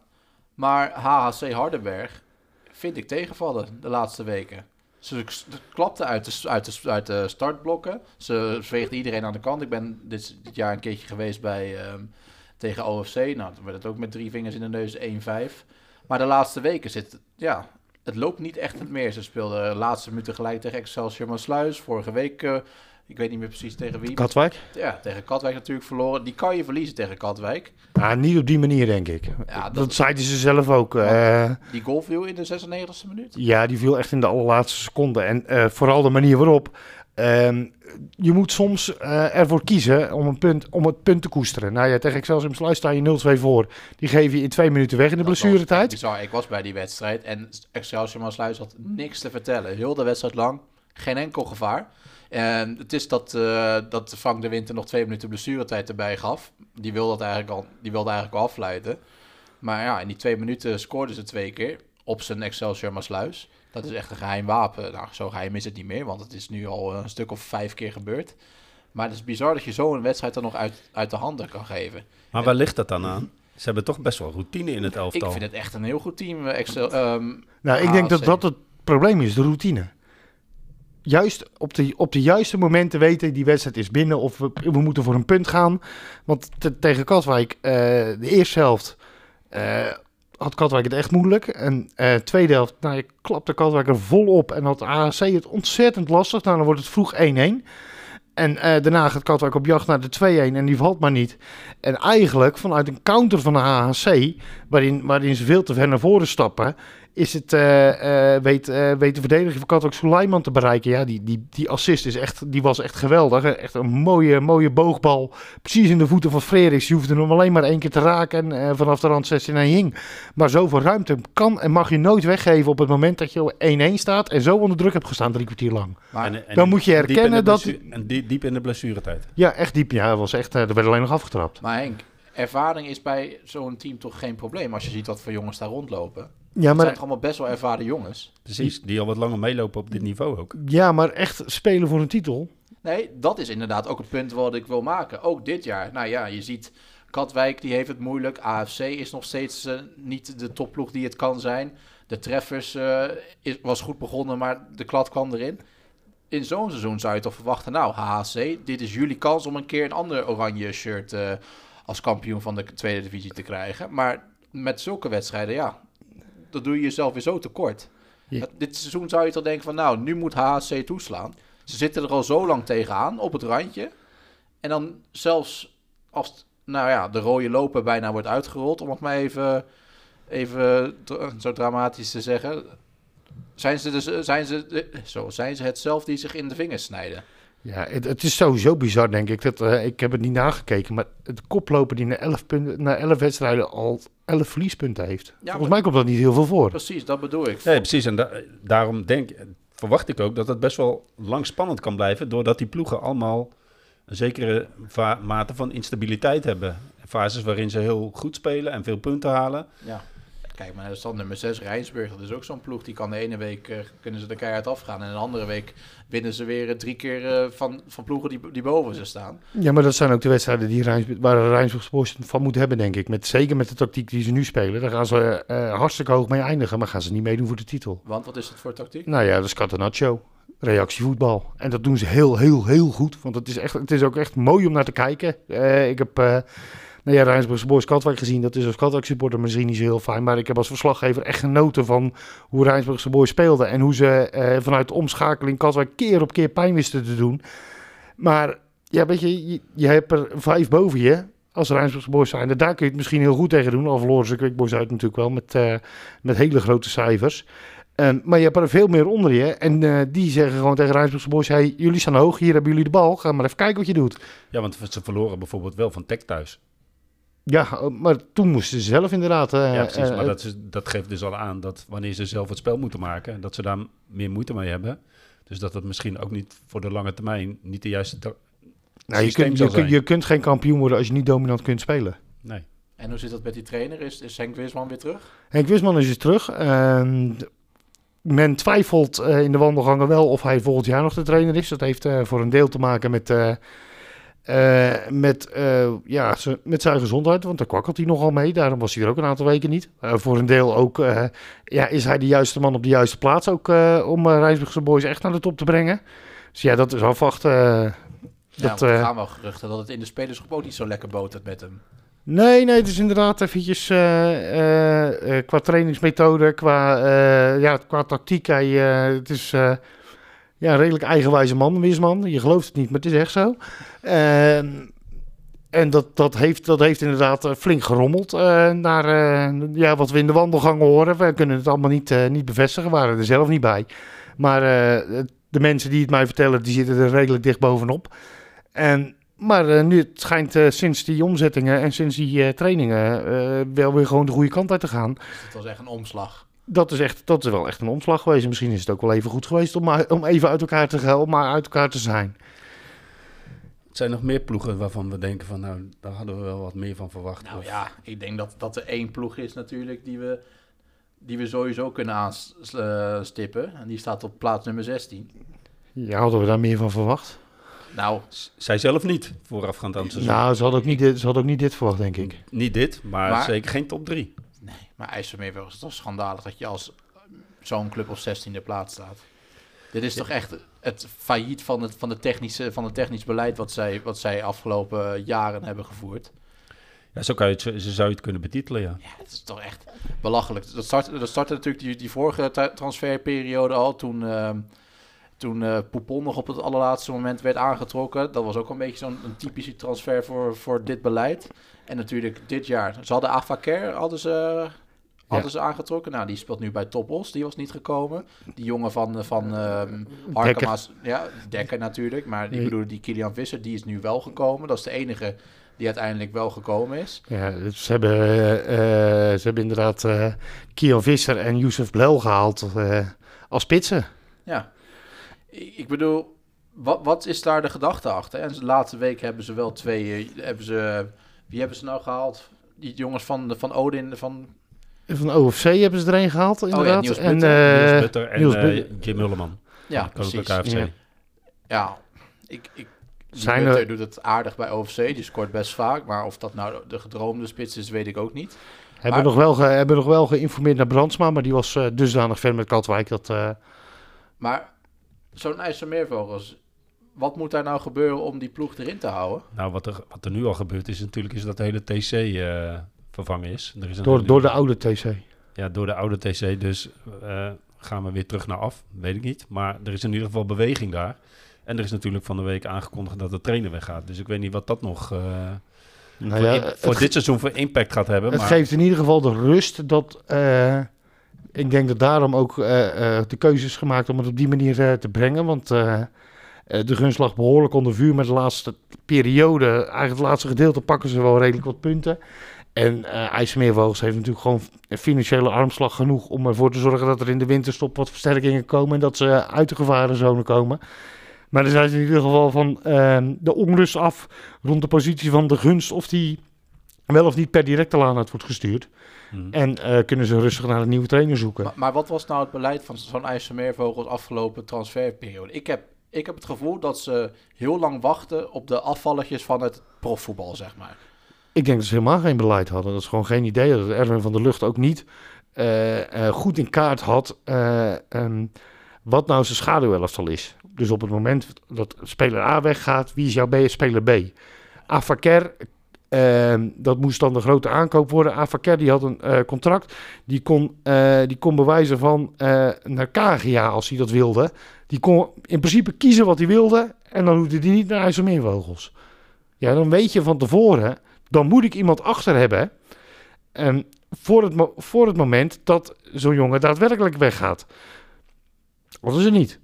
Maar HHC Hardenberg vind ik tegenvallen de laatste weken. Ze k- klapten uit de, uit, uit de startblokken. Ze veegden iedereen aan de kant. Ik ben dit, dit jaar een keertje geweest bij, ehm, tegen OFC. Nou, toen werd het ook met drie vingers in de neus 1-5. Maar de laatste weken zit ja, het loopt niet echt meer. Ze speelden de laatste minuten gelijk tegen Excelsior Maasluis. Vorige week, eh, ik weet niet meer precies tegen wie. Katwijk? Ja, tegen Katwijk natuurlijk verloren. Die kan je verliezen tegen Katwijk. Ja, niet op die manier, denk ik. Ja, dat, dat- zeiden ze zelf ook. eh, Die goal viel in de 96e minuut. Ja, die viel echt in de allerlaatste seconde. En eh, vooral de manier waarop. Ehm, je moet soms eh, ervoor kiezen om, een punt, om het punt te koesteren. Nou ja, tegen Excelsior Sluis sta je 0-2 voor. Die geef je in twee minuten weg in de blessuretijd. Bizar. Ik was bij die wedstrijd en Excelsior Maasluis had niks te vertellen. Heel de wedstrijd lang, geen enkel gevaar. En het is dat, eh, dat Frank de Winter nog twee minuten blessuretijd erbij gaf. Die wilde, dat eigenlijk al, die wilde eigenlijk al afleiden. Maar ja, in die twee minuten scoorden ze twee keer op zijn Excelsior Maasluis. Dat is echt een geheim wapen. Nou, zo geheim is het niet meer, want het is nu al een stuk of vijf keer gebeurd. Maar het is bizar dat je zo een wedstrijd dan nog uit, uit de handen kan geven. Maar waar ligt dat dan aan? Ze hebben toch best wel routine in het elftal. Ik vind het echt een heel goed team. eh, Excel, ehm, Nou, ik denk dat dat het probleem is, de routine. Juist op de, op de juiste momenten weten die wedstrijd is binnen of we, we moeten voor een punt gaan. Want te- tegen Katwijk, eh, de eerste helft, eh, had Katwijk het echt moeilijk. En eh, tweede helft, nou, je klapte Katwijk er vol op en had AHC het ontzettend lastig. Nou, dan wordt het vroeg 1-1. En eh, daarna gaat Katwijk op jacht naar de 2-1 en die valt maar niet. En eigenlijk vanuit een counter van de HHC, waarin, waarin ze veel te ver naar voren stappen, is het, eh, eh, weet, eh, weet de verdediger van Katwijk Suleiman te bereiken. Ja, die, die, die assist is echt, die was echt geweldig. Echt een mooie, mooie boogbal. Precies in de voeten van Frederiks. Je hoefde hem alleen maar één keer te raken en vanaf de rand 16 en hing. Maar zoveel ruimte kan en mag je nooit weggeven op het moment dat je 1-1 staat en zo onder druk hebt gestaan drie kwartier lang. Maar En- en Dan moet je diep in de erkennen dat- En die, diep in de blessuretijd. Ja, echt diep. Ja, was echt, er werd alleen nog afgetrapt. Maar Henk, ervaring is bij zo'n team toch geen probleem als je ziet wat voor jongens daar rondlopen. Ja, Het zijn maar, allemaal best wel ervaren jongens. Precies, die al wat langer meelopen op dit niveau ook. ja, maar echt spelen voor een titel. Nee, dat is inderdaad ook het punt wat ik wil maken. Ook dit jaar. Nou ja, je ziet Katwijk, die heeft het moeilijk. AFC is nog steeds eh, niet de topploeg die het kan zijn. De treffers eh, is, was goed begonnen, maar de klad kwam erin. In zo'n seizoen zou je toch verwachten, nou, HHC, dit is jullie kans om een keer een ander oranje shirt eh, als kampioen van de tweede divisie te krijgen. Maar met zulke wedstrijden, ja, dat doe je jezelf weer zo tekort. Ja. Dit seizoen zou je toch denken van, nou, nu moet HHC toeslaan. Ze zitten er al zo lang tegenaan, op het randje. En dan zelfs als nou ja, de rode loper bijna wordt uitgerold, om het maar even, even zo dramatisch te zeggen. Zijn ze, dus, zijn, ze, zo, zijn ze het zelf die zich in de vingers snijden? Ja, het, het is sowieso bizar, denk ik. Dat, eh, ik heb het niet nagekeken, maar het koploper die na 11, punten, na 11 wedstrijden al 11 verliespunten heeft. Volgens maar- mij komt dat niet heel veel voor. Precies, dat bedoel ik. Nee, precies. En da- daarom denk, verwacht ik ook dat het best wel lang spannend kan blijven. Doordat die ploegen allemaal een zekere mate van instabiliteit hebben. Fases waarin ze heel goed spelen en veel punten halen. Ja. Kijk, maar stand nummer 6, Rijnsburg, dat is ook zo'n ploeg. Die kan de ene week eh, kunnen ze de keihard afgaan. En de andere week winnen ze weer eh, drie keer eh, van, van ploegen die, die boven ze staan. Ja, maar dat zijn ook de wedstrijden die Rijnsburg, waar Rijnsburg van moet hebben, denk ik. Met, zeker met de tactiek die ze nu spelen. Daar gaan ze hartstikke hoog mee eindigen, maar gaan ze niet meedoen voor de titel. Want wat is het voor tactiek? Nou ja, dat is Catenaccio. Reactievoetbal. En dat doen ze heel, heel, heel goed. Want het is, echt, het is ook echt mooi om naar te kijken. Ik heb nou ja, Rijnsburgse Boys Katwijk gezien. Dat is als Katwijk supporter misschien niet zo heel fijn. Maar ik heb als verslaggever echt genoten van hoe Rijnsburgse Boys speelden. En hoe ze eh, vanuit de omschakeling Katwijk keer op keer pijn wisten te doen. Maar ja, weet je, je, hebt er vijf boven je. Als Rijnsburgse Boys zijn. Daar kun je het misschien heel goed tegen doen. Al verloren ze Quick Boys uit natuurlijk wel met, eh, met hele grote cijfers. Ehm, maar je hebt er veel meer onder je. En eh, die zeggen gewoon tegen Rijnsburgse Boys... Hey, jullie staan hoog, hier hebben jullie de bal. Ga maar even kijken wat je doet. Ja, want ze verloren bijvoorbeeld wel van Tech thuis. Ja, eh, maar toen moesten ze zelf inderdaad... eh, ja, precies. eh, maar dat, is, dat geeft dus al aan dat wanneer ze zelf het spel moeten maken... dat ze daar meer moeite mee hebben. Dus dat het misschien ook niet voor de lange termijn... niet de juiste... nou, je, kunt, zal je, je kunt geen kampioen worden als je niet dominant kunt spelen. Nee. En hoe zit dat met die trainer? Is, is Henk Wisman weer terug? Henk Wisman is weer terug. Men twijfelt eh, in de wandelgangen wel of hij volgend jaar nog de trainer is. Dat heeft eh, voor een deel te maken met, eh, met, eh, ja, met zijn gezondheid. Want daar kwakkelt hij nogal mee. Daarom was hij er ook een aantal weken niet. Eh, voor een deel ook ja, is hij de juiste man op de juiste plaats. Ook om uh, Rijnsburgse Boys echt naar de top te brengen. Dus ja, dat is afwachten. Ja, dat, er gaan wel geruchten dat het in de spelersgroep ook niet zo lekker botert met hem. Nee, nee, het is inderdaad eventjes qua trainingsmethode, qua, ja, qua tactiek. Hij, het is ja, redelijk eigenwijze man, Wisman. Je gelooft het niet, maar het is echt zo. Ehm, en dat, dat, heeft, dat heeft inderdaad eh, flink gerommeld eh, naar eh, ja, wat we in de wandelgangen horen. We kunnen het allemaal niet, niet bevestigen, waren er zelf niet bij. Maar de mensen die het mij vertellen, die zitten er redelijk dicht bovenop. En maar nu het schijnt sinds die omzettingen en sinds die trainingen wel weer gewoon de goede kant uit te gaan. Dus het was echt een omslag. Dat is, echt, dat is wel echt een omslag geweest. Misschien is het ook wel even goed geweest om, maar- om even uit elkaar te gaan, om maar uit elkaar te zijn. Het zijn nog meer ploegen waarvan we denken van... nou, daar hadden we wel wat meer van verwacht. Nou Of- ja, ik denk dat, dat er één ploeg is natuurlijk die we, die we sowieso kunnen aanstippen. En die staat op plaats nummer 16. Ja, hadden we daar meer van verwacht? Nou, Zij zelf niet, voorafgaand aan het seizoen. Nou, ze hadden ook niet dit, ze hadden ook niet dit verwacht, denk ik. Niet dit, maar, Maar- zeker geen top 3. Maar IJsselmeer wel is toch schandalig dat je als zo'n club op 16e plaats staat. Dit is toch echt het failliet van het, van, de technische, van het technisch beleid wat zij, wat zij afgelopen jaren hebben gevoerd. Ja, zo, kan je het, zo zou je het kunnen betitelen, ja. Ja, het is toch echt belachelijk. Dat startte, dat startte natuurlijk die, die vorige tra- transferperiode al. Toen, ehm, toen eh Poupon nog op het allerlaatste moment werd aangetrokken. Dat was ook een beetje zo'n typische transfer voor, voor dit beleid. En natuurlijk dit jaar. Ze hadden Avaker hadden ze, hadden ze aangetrokken. Nou, die speelt nu bij Toppos. Die was niet gekomen. Die jongen van, van ehm Arkema's. Ja, Dekker natuurlijk. Maar ik Nee. bedoel, die Kilian Visser, die is nu wel gekomen. Dat is de enige die uiteindelijk wel gekomen is. Ja, dus ze hebben, eh, eh, ze hebben inderdaad eh Kian Visser en Youssef Blel gehaald eh, als spitsen. Ja, ik ik bedoel, wat, wat is daar de gedachte achter? En de laatste week hebben ze wel twee, eh, hebben ze, wie hebben ze nou gehaald? Die jongens van, de- van Odin, van, Van de OFC hebben ze er een gehaald, inderdaad. Niels en, eh, Niels Butter en Niels eh, Butter. Jim Mullerman. ja, precies. Ja. Ja, ik, ik, Zijn Butter er- doet het aardig bij OFC, die scoort best vaak, maar of dat nou de gedroomde spits is, weet ik ook niet. hebben, Maar- nog wel ge- hebben nog wel geïnformeerd naar Brandsma, maar die was eh, dusdanig ver met Katwijk dat... eh, Maar zo'n IJsselmeervogels, wat moet daar nou gebeuren om die ploeg erin te houden? Nou, wat er, wat er nu al gebeurd is natuurlijk, is dat de hele TC eh, vervangen is. Er is een door, hele- door de oude TC. Ja, door de oude TC. Dus eh, gaan we weer terug naar af? Weet ik niet. Maar er is in ieder geval beweging daar. En er is natuurlijk van de week aangekondigd dat de trainer weggaat. Dus ik weet niet wat dat nog eh, Nou voor, ja, voor dit seizoen voor impact gaat hebben. Het maar geeft in ieder geval de rust dat. eh, ik denk dat daarom ook de keuze is gemaakt om het op die manier te brengen. Want de gunst lag behoorlijk onder vuur met de laatste periode. Eigenlijk het laatste gedeelte pakken ze wel redelijk wat punten. En eh IJsselmeervogels heeft natuurlijk gewoon financiële armslag genoeg om ervoor te zorgen dat er in de winterstop wat versterkingen komen en dat ze uit de gevarenzone komen. Maar er zijn ze in ieder geval van eh, de onrust af rond de positie van de gunst of die wel of niet per directe laan uit wordt gestuurd. Hm. En eh, kunnen ze rustig naar een nieuwe trainer zoeken. Maar, maar wat was nou het beleid van zo'n IJsselmeervogels afgelopen transferperiode? Ik heb, ik heb het gevoel dat ze heel lang wachten op de afvalletjes van het profvoetbal, zeg maar. Ik denk dat ze helemaal geen beleid hadden. Dat is gewoon geen idee. Dat Erwin van der Lucht ook niet eh, eh, goed in kaart had eh, ehm, wat nou zijn schaduwelftal is. Dus op het moment dat speler A weggaat, wie is jouw B speler B? Avaker, ehm, dat moest dan de grote aankoop worden. Avaker die had een contract. Die kon, die kon bewijzen van naar Kagia als hij dat wilde. Die kon in principe kiezen wat hij wilde. En dan hoefde hij niet naar IJsselmeervogels. Ja, dan weet je van tevoren dan moet ik iemand achter hebben. En voor, het voor het moment dat zo'n jongen daadwerkelijk weggaat. Wat is het niet?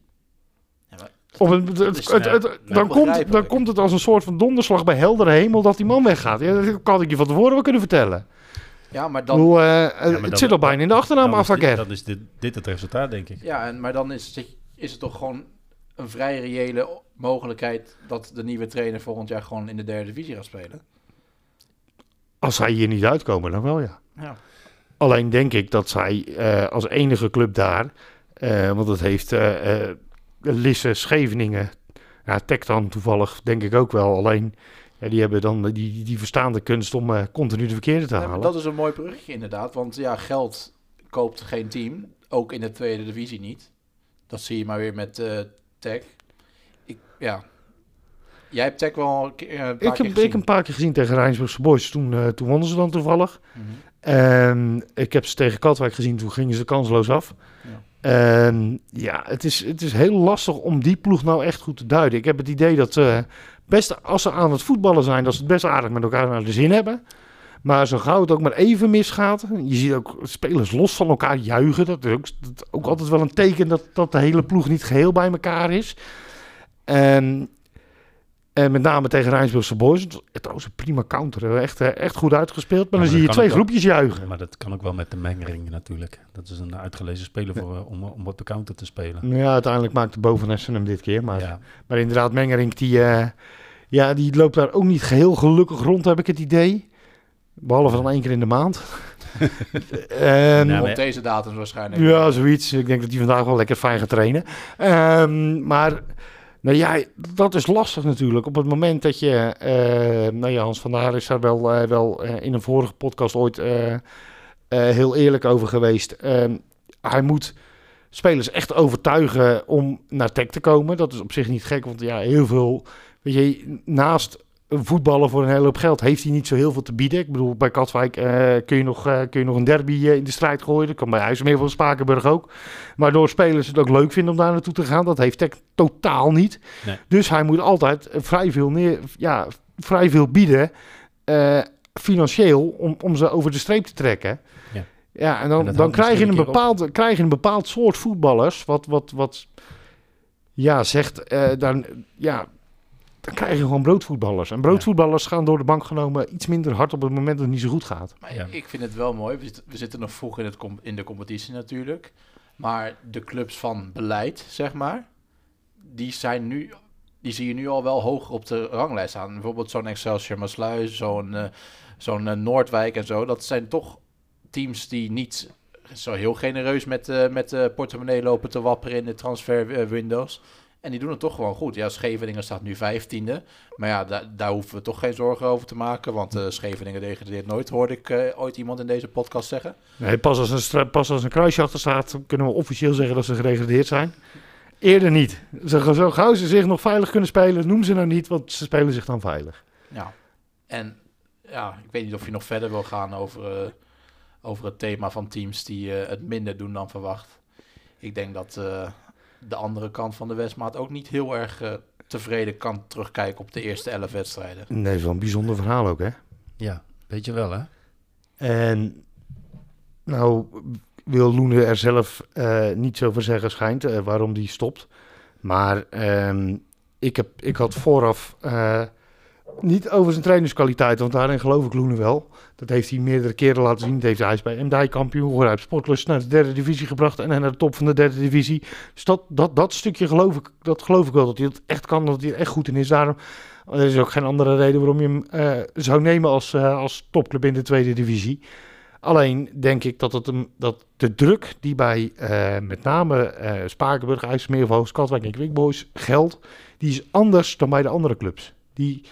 Ja, maar- Of het, het- het- is, het- het- dan, komt, dan komt het als een soort van donderslag bij heldere hemel dat die man weggaat. Ja, dat kan ik je van tevoren wel kunnen vertellen. Ja, maar dan, bedoel, eh, Ja, het dan- zit al bijna in de achternaam, dan is dit- Avaker. Dan is dit, dit het resultaat, denk ik. ja, en, maar dan is, het- is het toch gewoon een vrij reële mogelijkheid dat de nieuwe trainer volgend jaar gewoon in de derde divisie gaat spelen. Als zij hier niet uitkomen, dan wel ja. Ja. Alleen denk ik dat zij eh, als enige club daar, eh, want dat heeft eh, Lisse, Scheveningen, ja, Tech dan toevallig denk ik ook wel. Alleen ja, die hebben dan die, die verstaande kunst om continu de verkeerde te Ja, halen. dat is een mooi bruggetje inderdaad, want ja, geld koopt geen team, ook in de tweede divisie niet. Dat zie je maar weer met Tech. Ik, ja. Jij hebt Tech wel een, keer, eh, een ik, heb, ik een paar keer gezien tegen Rijnsburgse Boys. Toen, eh, toen wonnen ze dan toevallig. Mhm. En ik heb ze tegen Katwijk gezien. Toen gingen ze kansloos af. Ja. En ja, het is, het is heel lastig om die ploeg nou echt goed te duiden. Ik heb het idee dat ze best als ze aan het voetballen zijn, dat ze het best aardig met elkaar naar de zin hebben. Maar zo gauw het ook maar even misgaat. Je ziet ook spelers los van elkaar juichen. Dat is ook, dat is ook altijd wel een teken dat, dat de hele ploeg niet geheel bij elkaar is. En, en met name tegen Rijnsburgse Boys. Het was trouwens een prima counter. Echt, eh, echt goed uitgespeeld. Maar Ja, dan zie je twee groepjes juichen. Maar dat kan ook wel met de mengering natuurlijk. Dat is een uitgelezen speler voor, eh, om, om op de counter te spelen. Nou ja, uiteindelijk maakte Bovenessen hem dit keer. Maar, Ja, maar inderdaad, Mengerink, die, eh, ja, die loopt daar ook niet geheel gelukkig rond, heb ik het idee. Behalve dan één keer in de maand. Nou, Op deze datum waarschijnlijk. ja, zoiets. Ik denk dat hij vandaag wel lekker fijn gaat trainen. Ehm, maar nou ja, dat is lastig natuurlijk. Op het moment dat je... eh nou ja, Hans van der is daar wel, eh, wel eh, in een vorige podcast ooit heel eerlijk over geweest. Ehm, hij moet spelers echt overtuigen om naar Tech te komen. Dat is op zich niet gek, want ja, heel veel... Weet je, naast een voetballer voor een hele hoop geld heeft hij niet zo heel veel te bieden. Ik bedoel, bij Katwijk eh, kun, je nog, eh, kun je nog een derby eh, in de strijd gooien. Dat kan bij IJsselmeer van Spakenburg ook. Waardoor spelers het ook leuk vinden om daar naartoe te gaan. Dat heeft Tech totaal niet. Nee. Dus hij moet altijd vrij veel, neer, ja, vrij veel bieden, financieel, om, om ze over de streep te trekken. Ja. Ja, en dan, En dan krijg, je een bepaald, krijg je een bepaald soort voetballers, wat, wat, wat ja, zegt, dan, ja, dan krijg je gewoon broodvoetballers. En broodvoetballers gaan door de bank genomen iets minder hard op het moment dat het niet zo goed gaat. Maar Ja. ik vind het wel mooi. We zitten, we zitten nog vroeg in, het com- in de competitie natuurlijk. Maar de clubs van beleid, zeg maar, die zijn nu. Die zie je nu al wel hoger op de ranglijst staan. Bijvoorbeeld zo'n Excelsior Maasluis, zo'n eh, zo'n eh, Noordwijk en zo. Dat zijn toch teams die niet zo heel genereus met, eh, met de portemonnee lopen te wapperen in de transfer eh, windows. En die doen het toch gewoon goed. Ja, Scheveningen staat nu vijftiende. Maar ja, da- daar hoeven we toch geen zorgen over te maken. Want eh, Scheveningen degradeert nooit, hoorde ik eh, ooit iemand in deze podcast zeggen. Nee, pas, als een pas als een kruisje achter staat, kunnen we officieel zeggen dat ze gedegradeerd zijn. Eerder niet. Zo gauw ze zich nog veilig kunnen spelen, noem ze nou niet, want ze spelen zich dan veilig. Ja. En ja, ik weet niet of je nog verder wil gaan over, eh, over het thema van teams die het minder doen dan verwacht. Ik denk dat de andere kant van de Westmaat ook niet heel erg eh, tevreden kan terugkijken op de eerste elf wedstrijden. Nee, een bijzonder verhaal ook, hè? Ja, weet je wel, hè? En nou wil Loene er zelf eh, niet zo voor zeggen schijnt eh, waarom die stopt. Maar ehm, ik, heb, ik had vooraf eh, niet over zijn trainerskwaliteit, want daarin geloof ik Loene wel. Dat heeft hij meerdere keren laten zien. Dat heeft hij bij MDI kampioen geworden. Hij Sportlust naar de derde divisie gebracht en naar de top van de derde divisie. Dus dat, dat, dat stukje geloof ik, dat geloof ik wel, dat hij dat echt kan, dat hij echt goed in is. Daarom er is ook geen andere reden waarom je hem eh, zou nemen als, eh, als topclub in de tweede divisie. Alleen denk ik dat, het dat de druk die bij eh, met name Spakenburg, IJsselmeer, Hoogst, Katwijk en Quickboys geldt, die is anders dan bij de andere clubs. Die,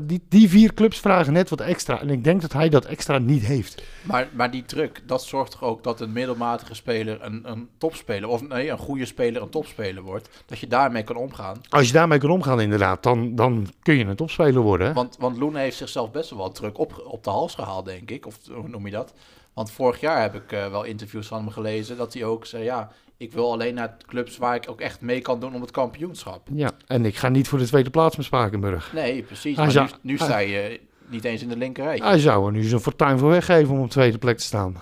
die, die vier clubs vragen net wat extra. En ik denk dat hij dat extra niet heeft. Maar, maar die druk, dat zorgt toch ook dat een middelmatige speler een, een topspeler, of nee, een goede speler een topspeler wordt. Dat je daarmee kan omgaan. Als je daarmee kan omgaan inderdaad, dan, dan kun je een topspeler worden. Want, want Loene heeft zichzelf best wel wat druk op, op de hals gehaald, denk ik. Of hoe noem je dat? Want vorig jaar heb ik eh, wel interviews van hem gelezen dat hij ook zei, ja, ik wil alleen naar clubs waar ik ook echt mee kan doen om het kampioenschap. Ja, en ik ga niet voor de tweede plaats met Spakenburg. Nee, precies. Hij Maar zou- nu, nu hij- sta je niet eens in de linkerrij. Hij zou er nu zijn fortuin voor weggeven om op tweede plek te staan.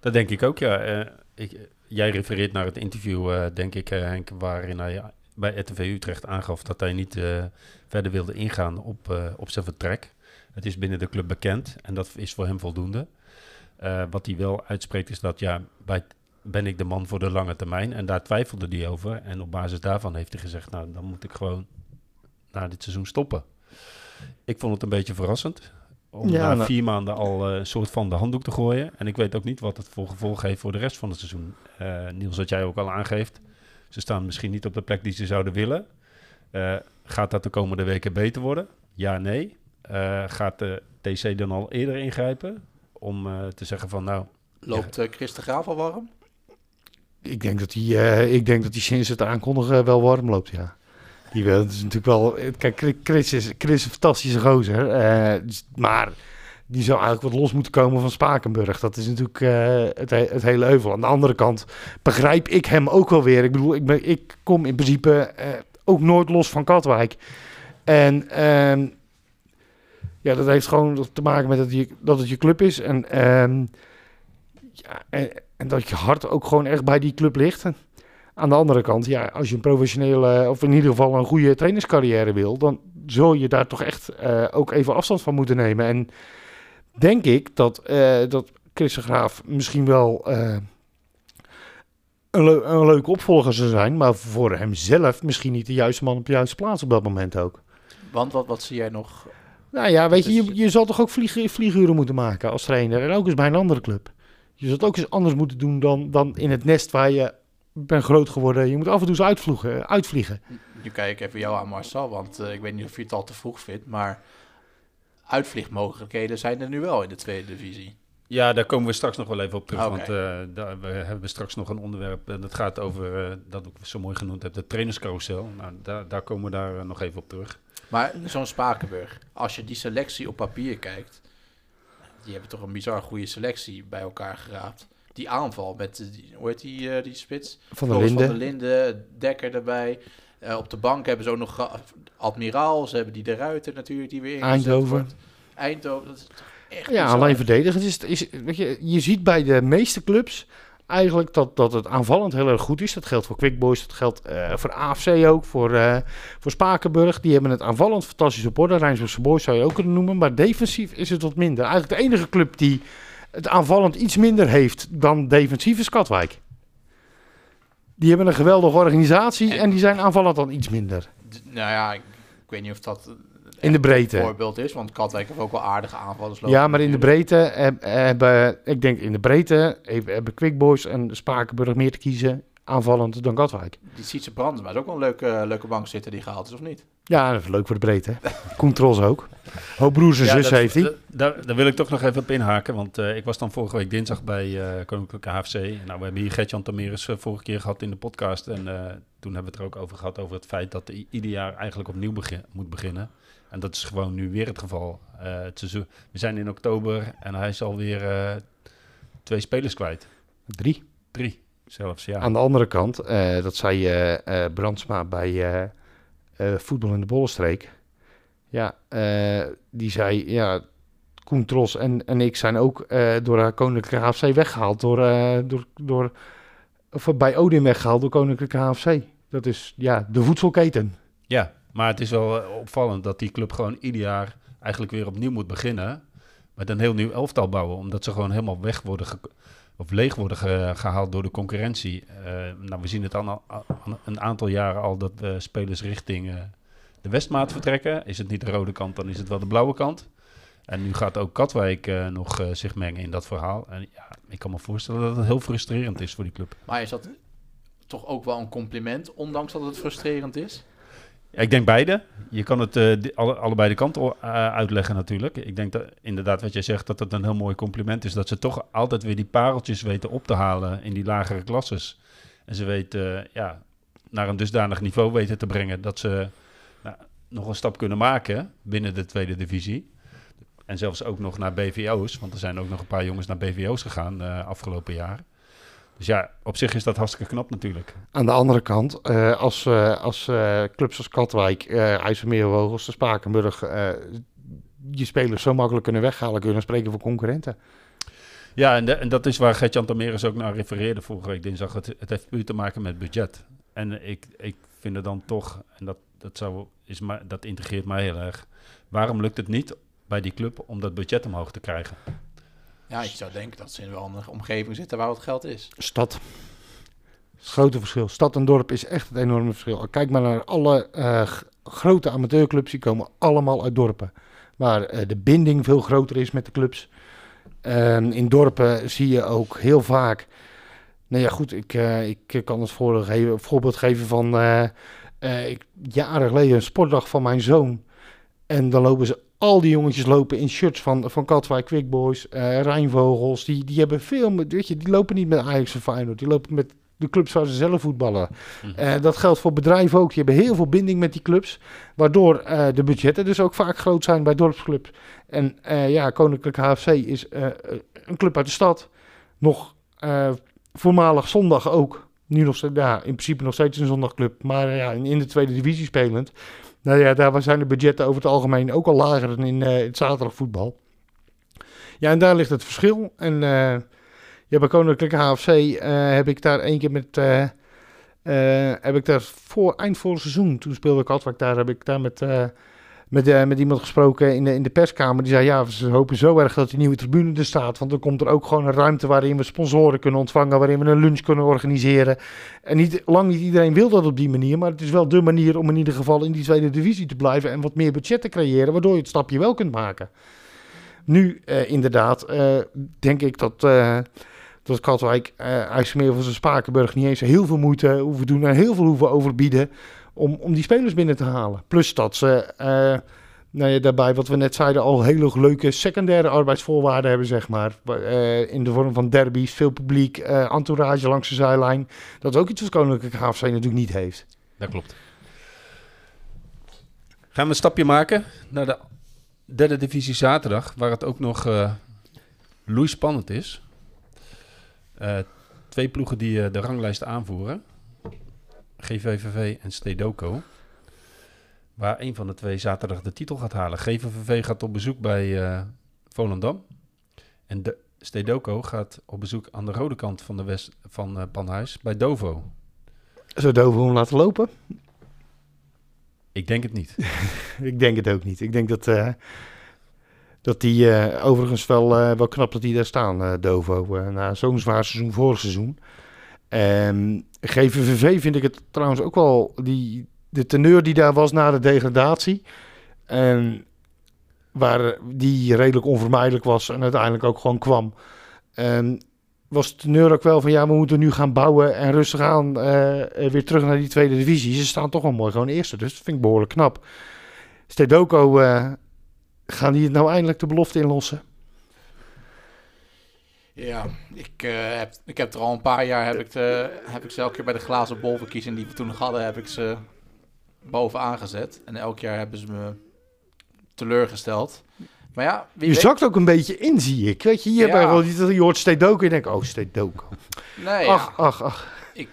Dat denk ik ook, ja. Eh, ik, jij refereert naar het interview, eh, denk ik, eh, Henk, waarin hij bij RTV Utrecht aangaf dat hij niet eh, verder wilde ingaan op, eh, op zijn vertrek. Het is binnen de club bekend en dat is voor hem voldoende. Eh, wat hij wel uitspreekt is dat, ja, bij, ben ik de man voor de lange termijn? En daar twijfelde hij over. En op basis daarvan heeft hij gezegd, nou, dan moet ik gewoon na dit seizoen stoppen. Ik vond het een beetje verrassend. Om Ja, na nou- vier maanden al eh, een soort van de handdoek te gooien. En ik weet ook niet wat het voor gevolg heeft voor de rest van het seizoen. Eh, Niels, wat jij ook al aangeeft. Ze staan misschien niet op de plek die ze zouden willen. Eh, gaat dat de komende weken beter worden? Ja, nee. Eh, gaat de TC dan al eerder ingrijpen? Om eh, te zeggen van nou, Loopt eh, Chris de Graaf al warm? Ik denk dat hij, eh, ik denk dat hij sinds het aankondigen wel warm loopt, ja. Die wil, het is natuurlijk wel... Kijk, Chris is, Chris is een fantastische gozer. eh, dus- maar die zou eigenlijk wat los moeten komen van Spakenburg. Dat is natuurlijk eh, het, he- het hele heuvel. Aan de andere kant begrijp ik hem ook wel weer. Ik bedoel, ik, ben, ik kom in principe eh, ook nooit los van Katwijk. En ehm, ja, dat heeft gewoon te maken met dat, je, dat het je club is. En, ehm, ja, en, dat je hart ook gewoon echt bij die club ligt. Aan de andere kant, ja, als je een professionele, of in ieder geval een goede trainerscarrière wil, dan zul je daar toch echt eh, ook even afstand van moeten nemen. En denk ik dat, eh, dat Chris de Graaf misschien wel eh, een, een leuke opvolger zou zijn, maar voor hemzelf misschien niet de juiste man op de juiste plaats op dat moment ook. Want wat, wat zie jij nog? Nou ja, weet je, je, je zal toch ook vlieg, vlieguren moeten maken als trainer. En ook eens bij een andere club. Je zult ook eens anders moeten doen dan, dan in het nest waar je bent groot geworden. Je moet af en toe eens uitvliegen. uitvliegen. Nu kijk ik even jou aan Marcel, want eh, ik weet niet of je het al te vroeg vindt, maar uitvliegmogelijkheden zijn er nu wel in de tweede divisie. Ja, daar komen we straks nog wel even op terug. Want eh, daar, we hebben straks nog een onderwerp. En dat gaat over, eh, dat ik zo mooi genoemd heb, de trainerscarousel. Nou, daar, daar komen we daar eh, nog even op terug. Maar zo'n Spakenburg, als je die selectie op papier kijkt, die hebben toch een bizar goede selectie bij elkaar geraapt. Die aanval met, eh, die, hoe heet die, eh, die spits? Van der Linden. Van der Linden, Dekker erbij. Eh, op de bank hebben ze ook nog Admiraal, ze hebben die de Ruiter natuurlijk die weer ingezet Eindhoven. Eindhoven, dat is toch echt Ja, bizar. alleen verdedigend is, is weet je, je ziet bij de meeste clubs eigenlijk dat, dat het aanvallend heel erg goed is. Dat geldt voor Quick Boys, dat geldt eh, voor AFC ook, voor, eh, voor Spakenburg. Die hebben het aanvallend fantastisch op orde. Rijnsburgse Boys zou je ook kunnen noemen, maar defensief is het wat minder. Eigenlijk de enige club die het aanvallend iets minder heeft dan defensief is Katwijk. Die hebben een geweldige organisatie en, En- die zijn aanvallend dan iets minder. Nou ja, ik, ik weet niet of dat In de breedte. een voorbeeld is, want Katwijk heeft ook wel aardige aanvallers lopen. Ja, maar in de breedte heb- hebben, ik denk in de breedte hebben hebben Quick Boys en Spakenburg meer te kiezen aanvallend dan Katwijk. Die Sietse Brandsma is ook wel een leuke, leuke bank zitten die gehaald is, of niet? Ja, dat is leuk voor de breedte. Koen Tros ook. Hoop broers en Ja, zus dat- heeft hij. Daar, daar wil ik toch nog even op inhaken. Want eh, ik was dan vorige week dinsdag bij eh, Koninklijke HFC. Nou, we hebben hier Gertjan Tameres eh, vorige keer gehad in de podcast. En eh, toen hebben we het er ook over gehad over het feit dat ieder jaar eigenlijk opnieuw begin, moet beginnen. En dat is gewoon nu weer het geval. Eh, het seizoen, we zijn in oktober en hij is alweer eh twee spelers kwijt. Drie. Drie zelfs, ja. Aan de andere kant, eh, dat zei Brandsma bij Voetbal in de Bollenstreek. Ja, die zei, ja, Koen Tros en, en ik zijn ook door Koninklijke HFC weggehaald. Door, door, door, of bij Odin weggehaald door Koninklijke HFC. Dat is, ja, de voedselketen. Ja, maar het is wel eh, opvallend dat die club gewoon ieder jaar eigenlijk weer opnieuw moet beginnen. Met een heel nieuw elftal bouwen. Omdat ze gewoon helemaal weg worden of leeg worden ge- gehaald door de concurrentie. Eh, nou, we zien het al, een aantal jaren al dat eh, spelers richting de Westmaat vertrekken. Is het niet de rode kant, dan is het wel de blauwe kant. En nu gaat ook Katwijk eh, nog zich mengen in dat verhaal. En ja, ik kan me voorstellen dat het heel frustrerend is voor die club. Maar is dat toch ook wel een compliment, ondanks dat het frustrerend is? Ik denk beide. Je kan het eh, alle, allebei de kanten eh, uitleggen natuurlijk. Ik denk dat inderdaad wat jij zegt, dat het een heel mooi compliment is. Dat ze toch altijd weer die pareltjes weten op te halen in die lagere klasses. En ze weten, ja, naar een dusdanig niveau weten te brengen dat ze nou, nog een stap kunnen maken binnen de tweede divisie. En zelfs ook nog naar BVO's, want er zijn ook nog een paar jongens naar BVO's gegaan eh, afgelopen jaar. Dus ja, op zich is dat hartstikke knap natuurlijk. Aan de andere kant, eh, als, eh, als eh, clubs als Katwijk, eh IJsselmeervogels, de Spakenburg, je spelers zo makkelijk kunnen weghalen, kunnen spreken voor concurrenten. Ja, en, de- en dat is waar Gertjan Tameres ook naar refereerde vorige week dinsdag. Het, het heeft puur te maken met budget. En ik, ik vind het dan toch, en dat, dat, zou, is maar, dat integreert mij heel erg. Waarom lukt het niet bij die club om dat budget omhoog te krijgen? Ja, ik zou denken dat ze in wel een omgeving zitten waar het geld is. Stad. Het grote verschil. Stad en dorp is echt het enorme verschil. Kijk maar naar alle eh, grote amateurclubs, die komen allemaal uit dorpen. Waar eh, de binding veel groter is met de clubs. Ehm, in dorpen zie je ook heel vaak. Nou ja, goed, ik, eh, ik kan het voorbeeld geven, van. ik, jaren geleden een sportdag van mijn zoon. En dan lopen ze. Al die jongetjes lopen in shirts van, van Katwijk Quick Boys, eh Rijnvogels. Die, die hebben veel. met- Weet je, die lopen niet met Ajax of Feyenoord. Die lopen met de clubs waar ze zelf voetballen. Mhm. Eh, dat geldt voor bedrijven ook. Die hebben heel veel binding met die clubs. Waardoor eh, de budgetten dus ook vaak groot zijn bij dorpsclubs. En ja, Koninklijk HFC is een club uit de stad. Nog voormalig zondag ook. Nu nog ja, in principe nog steeds een zondagclub. Maar ja, in de tweede divisie spelend. Nou ja, daar zijn de budgetten over het algemeen ook al lager dan in eh, het zaterdagvoetbal. Ja, en daar ligt het verschil. En eh, bij Koninklijke HFC eh, heb ik daar één keer met... heb ik daar voor eind vorig seizoen, toen speelde ik Katwijk daar, heb ik daar met, met, eh, met iemand gesproken in de, in de perskamer. Die zei, ja, ze hopen zo erg dat die nieuwe tribune er staat. Want dan komt er ook gewoon een ruimte waarin we sponsoren kunnen ontvangen, waarin we een lunch kunnen organiseren. En niet, lang niet iedereen wil dat op die manier, maar het is wel de manier om in ieder geval in die tweede divisie te blijven en wat meer budget te creëren, waardoor je het stapje wel kunt maken. Nu, eh, inderdaad, eh, denk ik dat... dat Katwijk, uh, IJsselmeer of Spakenburg niet eens heel veel moeite hoeven doen en heel veel hoeven overbieden om, om die spelers binnen te halen. Plus dat ze, uh, nou ja, daarbij wat we net zeiden, al hele leuke secundaire arbeidsvoorwaarden hebben, zeg maar. Eh, in de vorm van derbies, veel publiek, eh, entourage langs de zijlijn. Dat is ook iets wat Koninklijke HFC natuurlijk niet heeft. Dat klopt. Gaan we een stapje maken naar de derde divisie zaterdag, waar het ook nog uh, loeispannend is. Uh, twee ploegen die uh, de ranglijst aanvoeren. GVVV en Stedoco. Waar een van de twee zaterdag de titel gaat halen. GVVV gaat op bezoek bij Volendam. En de Stedoco gaat op bezoek aan de rode kant van, de west, van Panhuis bij Dovo. Zou Dovo hem laten lopen? Ik denk het niet. ik denk het ook niet. Ik denk dat, uh, dat die uh, overigens wel, uh, wel knap dat die daar staan, Dovo. na zo'n zwaar seizoen vorig seizoen. Um, GVVV vind ik het trouwens ook wel... Die, de teneur die daar was na de degradatie... En waar die redelijk onvermijdelijk was en uiteindelijk ook gewoon kwam... Um, was de teneur ook wel van ja, we moeten nu gaan bouwen en rustig aan uh, weer terug naar die tweede divisie. Ze staan toch wel mooi gewoon eerste, dus dat vind ik behoorlijk knap. Stedoco, uh, gaan die het nou eindelijk de belofte inlossen? Ja, ik, uh, heb, ik heb er al een paar jaar, heb ik, de, heb ik ze elke keer bij de glazen bolverkiezing die we toen nog hadden, heb ik ze bovenaan gezet. En elk jaar hebben ze me teleurgesteld. Maar ja, wie je weet... zakt ook een beetje in, zie ik. Weet je, hier ja. bij je hoort Stedoco en je denkt, oh, Stedoco. Nee, ach, ja. ach, ach. Ik,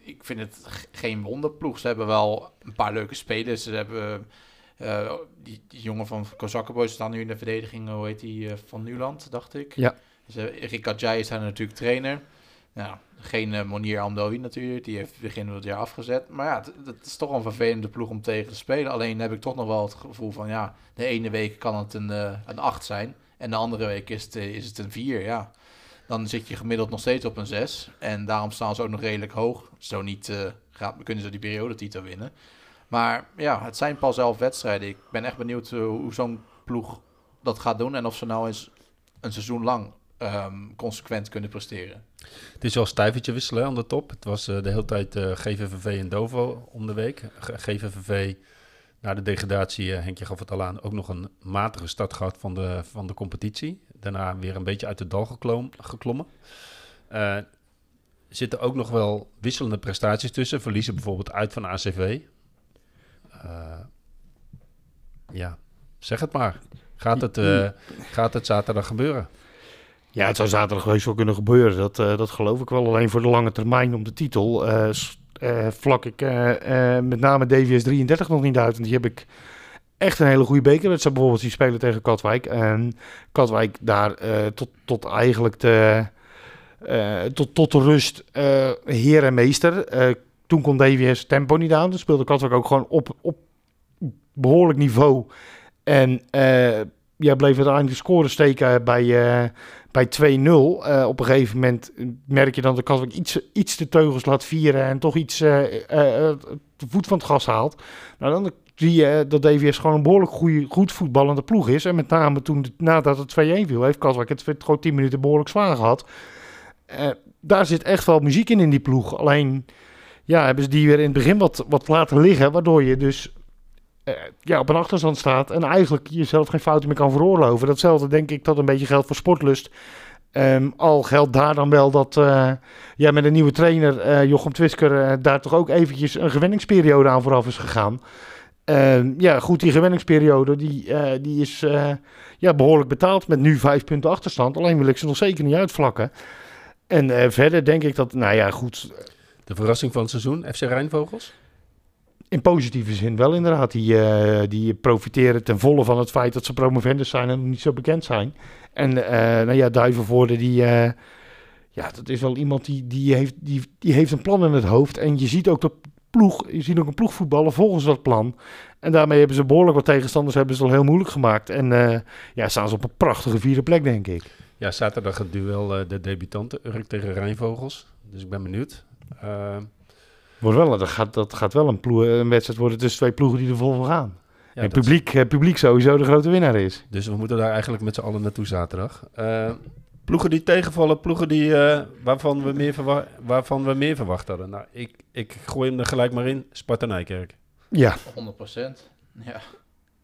ik vind het geen wonderploeg. Ze hebben wel een paar leuke spelers. Ze hebben uh, die, die, jongen van Kozakkenboys staan nu in de verdediging. Hoe heet die? Uh, van Nuland, dacht ik. Ja. Dus, uh, Rika Jai is daar natuurlijk trainer. Nou, geen uh, Monier Amdoui natuurlijk. Die heeft begin van het jaar afgezet. Maar ja, het is toch een vervelende ploeg om tegen te spelen. Alleen heb ik toch nog wel het gevoel van... ja, de ene week kan het een, uh, een 8 zijn. En de andere week is het, is het een 4, ja. Dan zit je gemiddeld nog steeds op een 6. En daarom staan ze ook nog redelijk hoog. Zo niet uh, gaat, kunnen ze die periodetitel winnen. Maar ja, het zijn pas zelf wedstrijden. Ik ben echt benieuwd hoe zo'n ploeg dat gaat doen. En of ze nou eens een seizoen lang um, consequent kunnen presteren. Het is wel stuivertje wisselen aan de top. Het was uh, de hele tijd uh, GVVV en Dovo om de week. GVVV na de degradatie, uh, Henkje gaf het al aan, ook nog een matige start gehad van de, van de competitie. Daarna weer een beetje uit de dal geklom, geklommen. er zitten ook nog wel wisselende prestaties tussen. Verliezen bijvoorbeeld uit van ACV. ja, zeg het maar. Gaat het, gaat het zaterdag gebeuren? Ja, het zou zaterdag geweest wel kunnen gebeuren. Dat, uh, dat geloof ik wel. Alleen voor de lange termijn om de titel uh, uh, vlak ik met name DVS 33 nog niet uit. En die heb ik echt een hele goede bekerwedstrijd bijvoorbeeld die spelen tegen Katwijk. En Katwijk daar tot, tot eigenlijk de, tot, tot de rust heer en meester. toen kon DVS tempo niet aan. Toen speelde Katwijk ook gewoon op, op behoorlijk niveau. En ja, bleef uiteindelijk de score steken bij, bij 2-0 uh, op een gegeven moment merk je dan dat Katwijk iets, iets de teugels laat vieren en toch iets uh, de voet van het gas haalt. Nou, dan zie je dat DVS gewoon een behoorlijk goede, goed voetballende ploeg is. En met name toen, nadat het 2-1 viel, heeft Katwijk het gewoon 10 minuten behoorlijk zwaar gehad. daar zit echt wel muziek in in die ploeg. Alleen ja, hebben ze die weer in het begin wat, wat laten liggen, waardoor je dus ja, op een achterstand staat en eigenlijk jezelf geen fouten meer kan veroorloven. Datzelfde denk ik dat een beetje geldt voor sportlust. Um, al geldt daar dan wel dat uh, ja, met een nieuwe trainer, uh, Jochem Twisker, daar toch ook eventjes een gewenningsperiode aan vooraf is gegaan. Um, ja, goed, die gewenningsperiode die, die is ja, behoorlijk betaald met nu vijf punten achterstand. Alleen wil ik ze nog zeker niet uitvlakken. En verder denk ik dat, nou ja, goed. De verrassing van het seizoen, FC Rijnvogels? In positieve zin wel inderdaad. Die, uh, die profiteren ten volle van het feit dat ze promovendus zijn en nog niet zo bekend zijn. En uh, nou ja, Duivenvoorde die... Uh, ja, dat is wel iemand die, die, heeft, die, die heeft een plan in het hoofd. En je ziet ook de ploeg, je ziet ook een ploeg voetballen volgens dat plan. En daarmee hebben ze behoorlijk wat tegenstanders hebben ze al heel moeilijk gemaakt. En ja, staan ze op een prachtige vierde plek, denk ik. Ja, zaterdag het duel de debutanten, Urk tegen Rijnvogels. Dus ik ben benieuwd. Wordt wel, dat, gaat, dat gaat wel een, ploeg, een wedstrijd worden tussen twee ploegen die er vol voor gaan. Ja, en publiek, is... publiek sowieso de grote winnaar is. Dus we moeten daar eigenlijk met z'n allen naartoe zaterdag. Uh, ploegen die tegenvallen, ploegen die, uh, waarvan, we meer waarvan we meer verwacht hadden. Nou, ik, ik gooi hem er gelijk maar in. Sparta Nijkerk. Ja. 100 procent. Ja.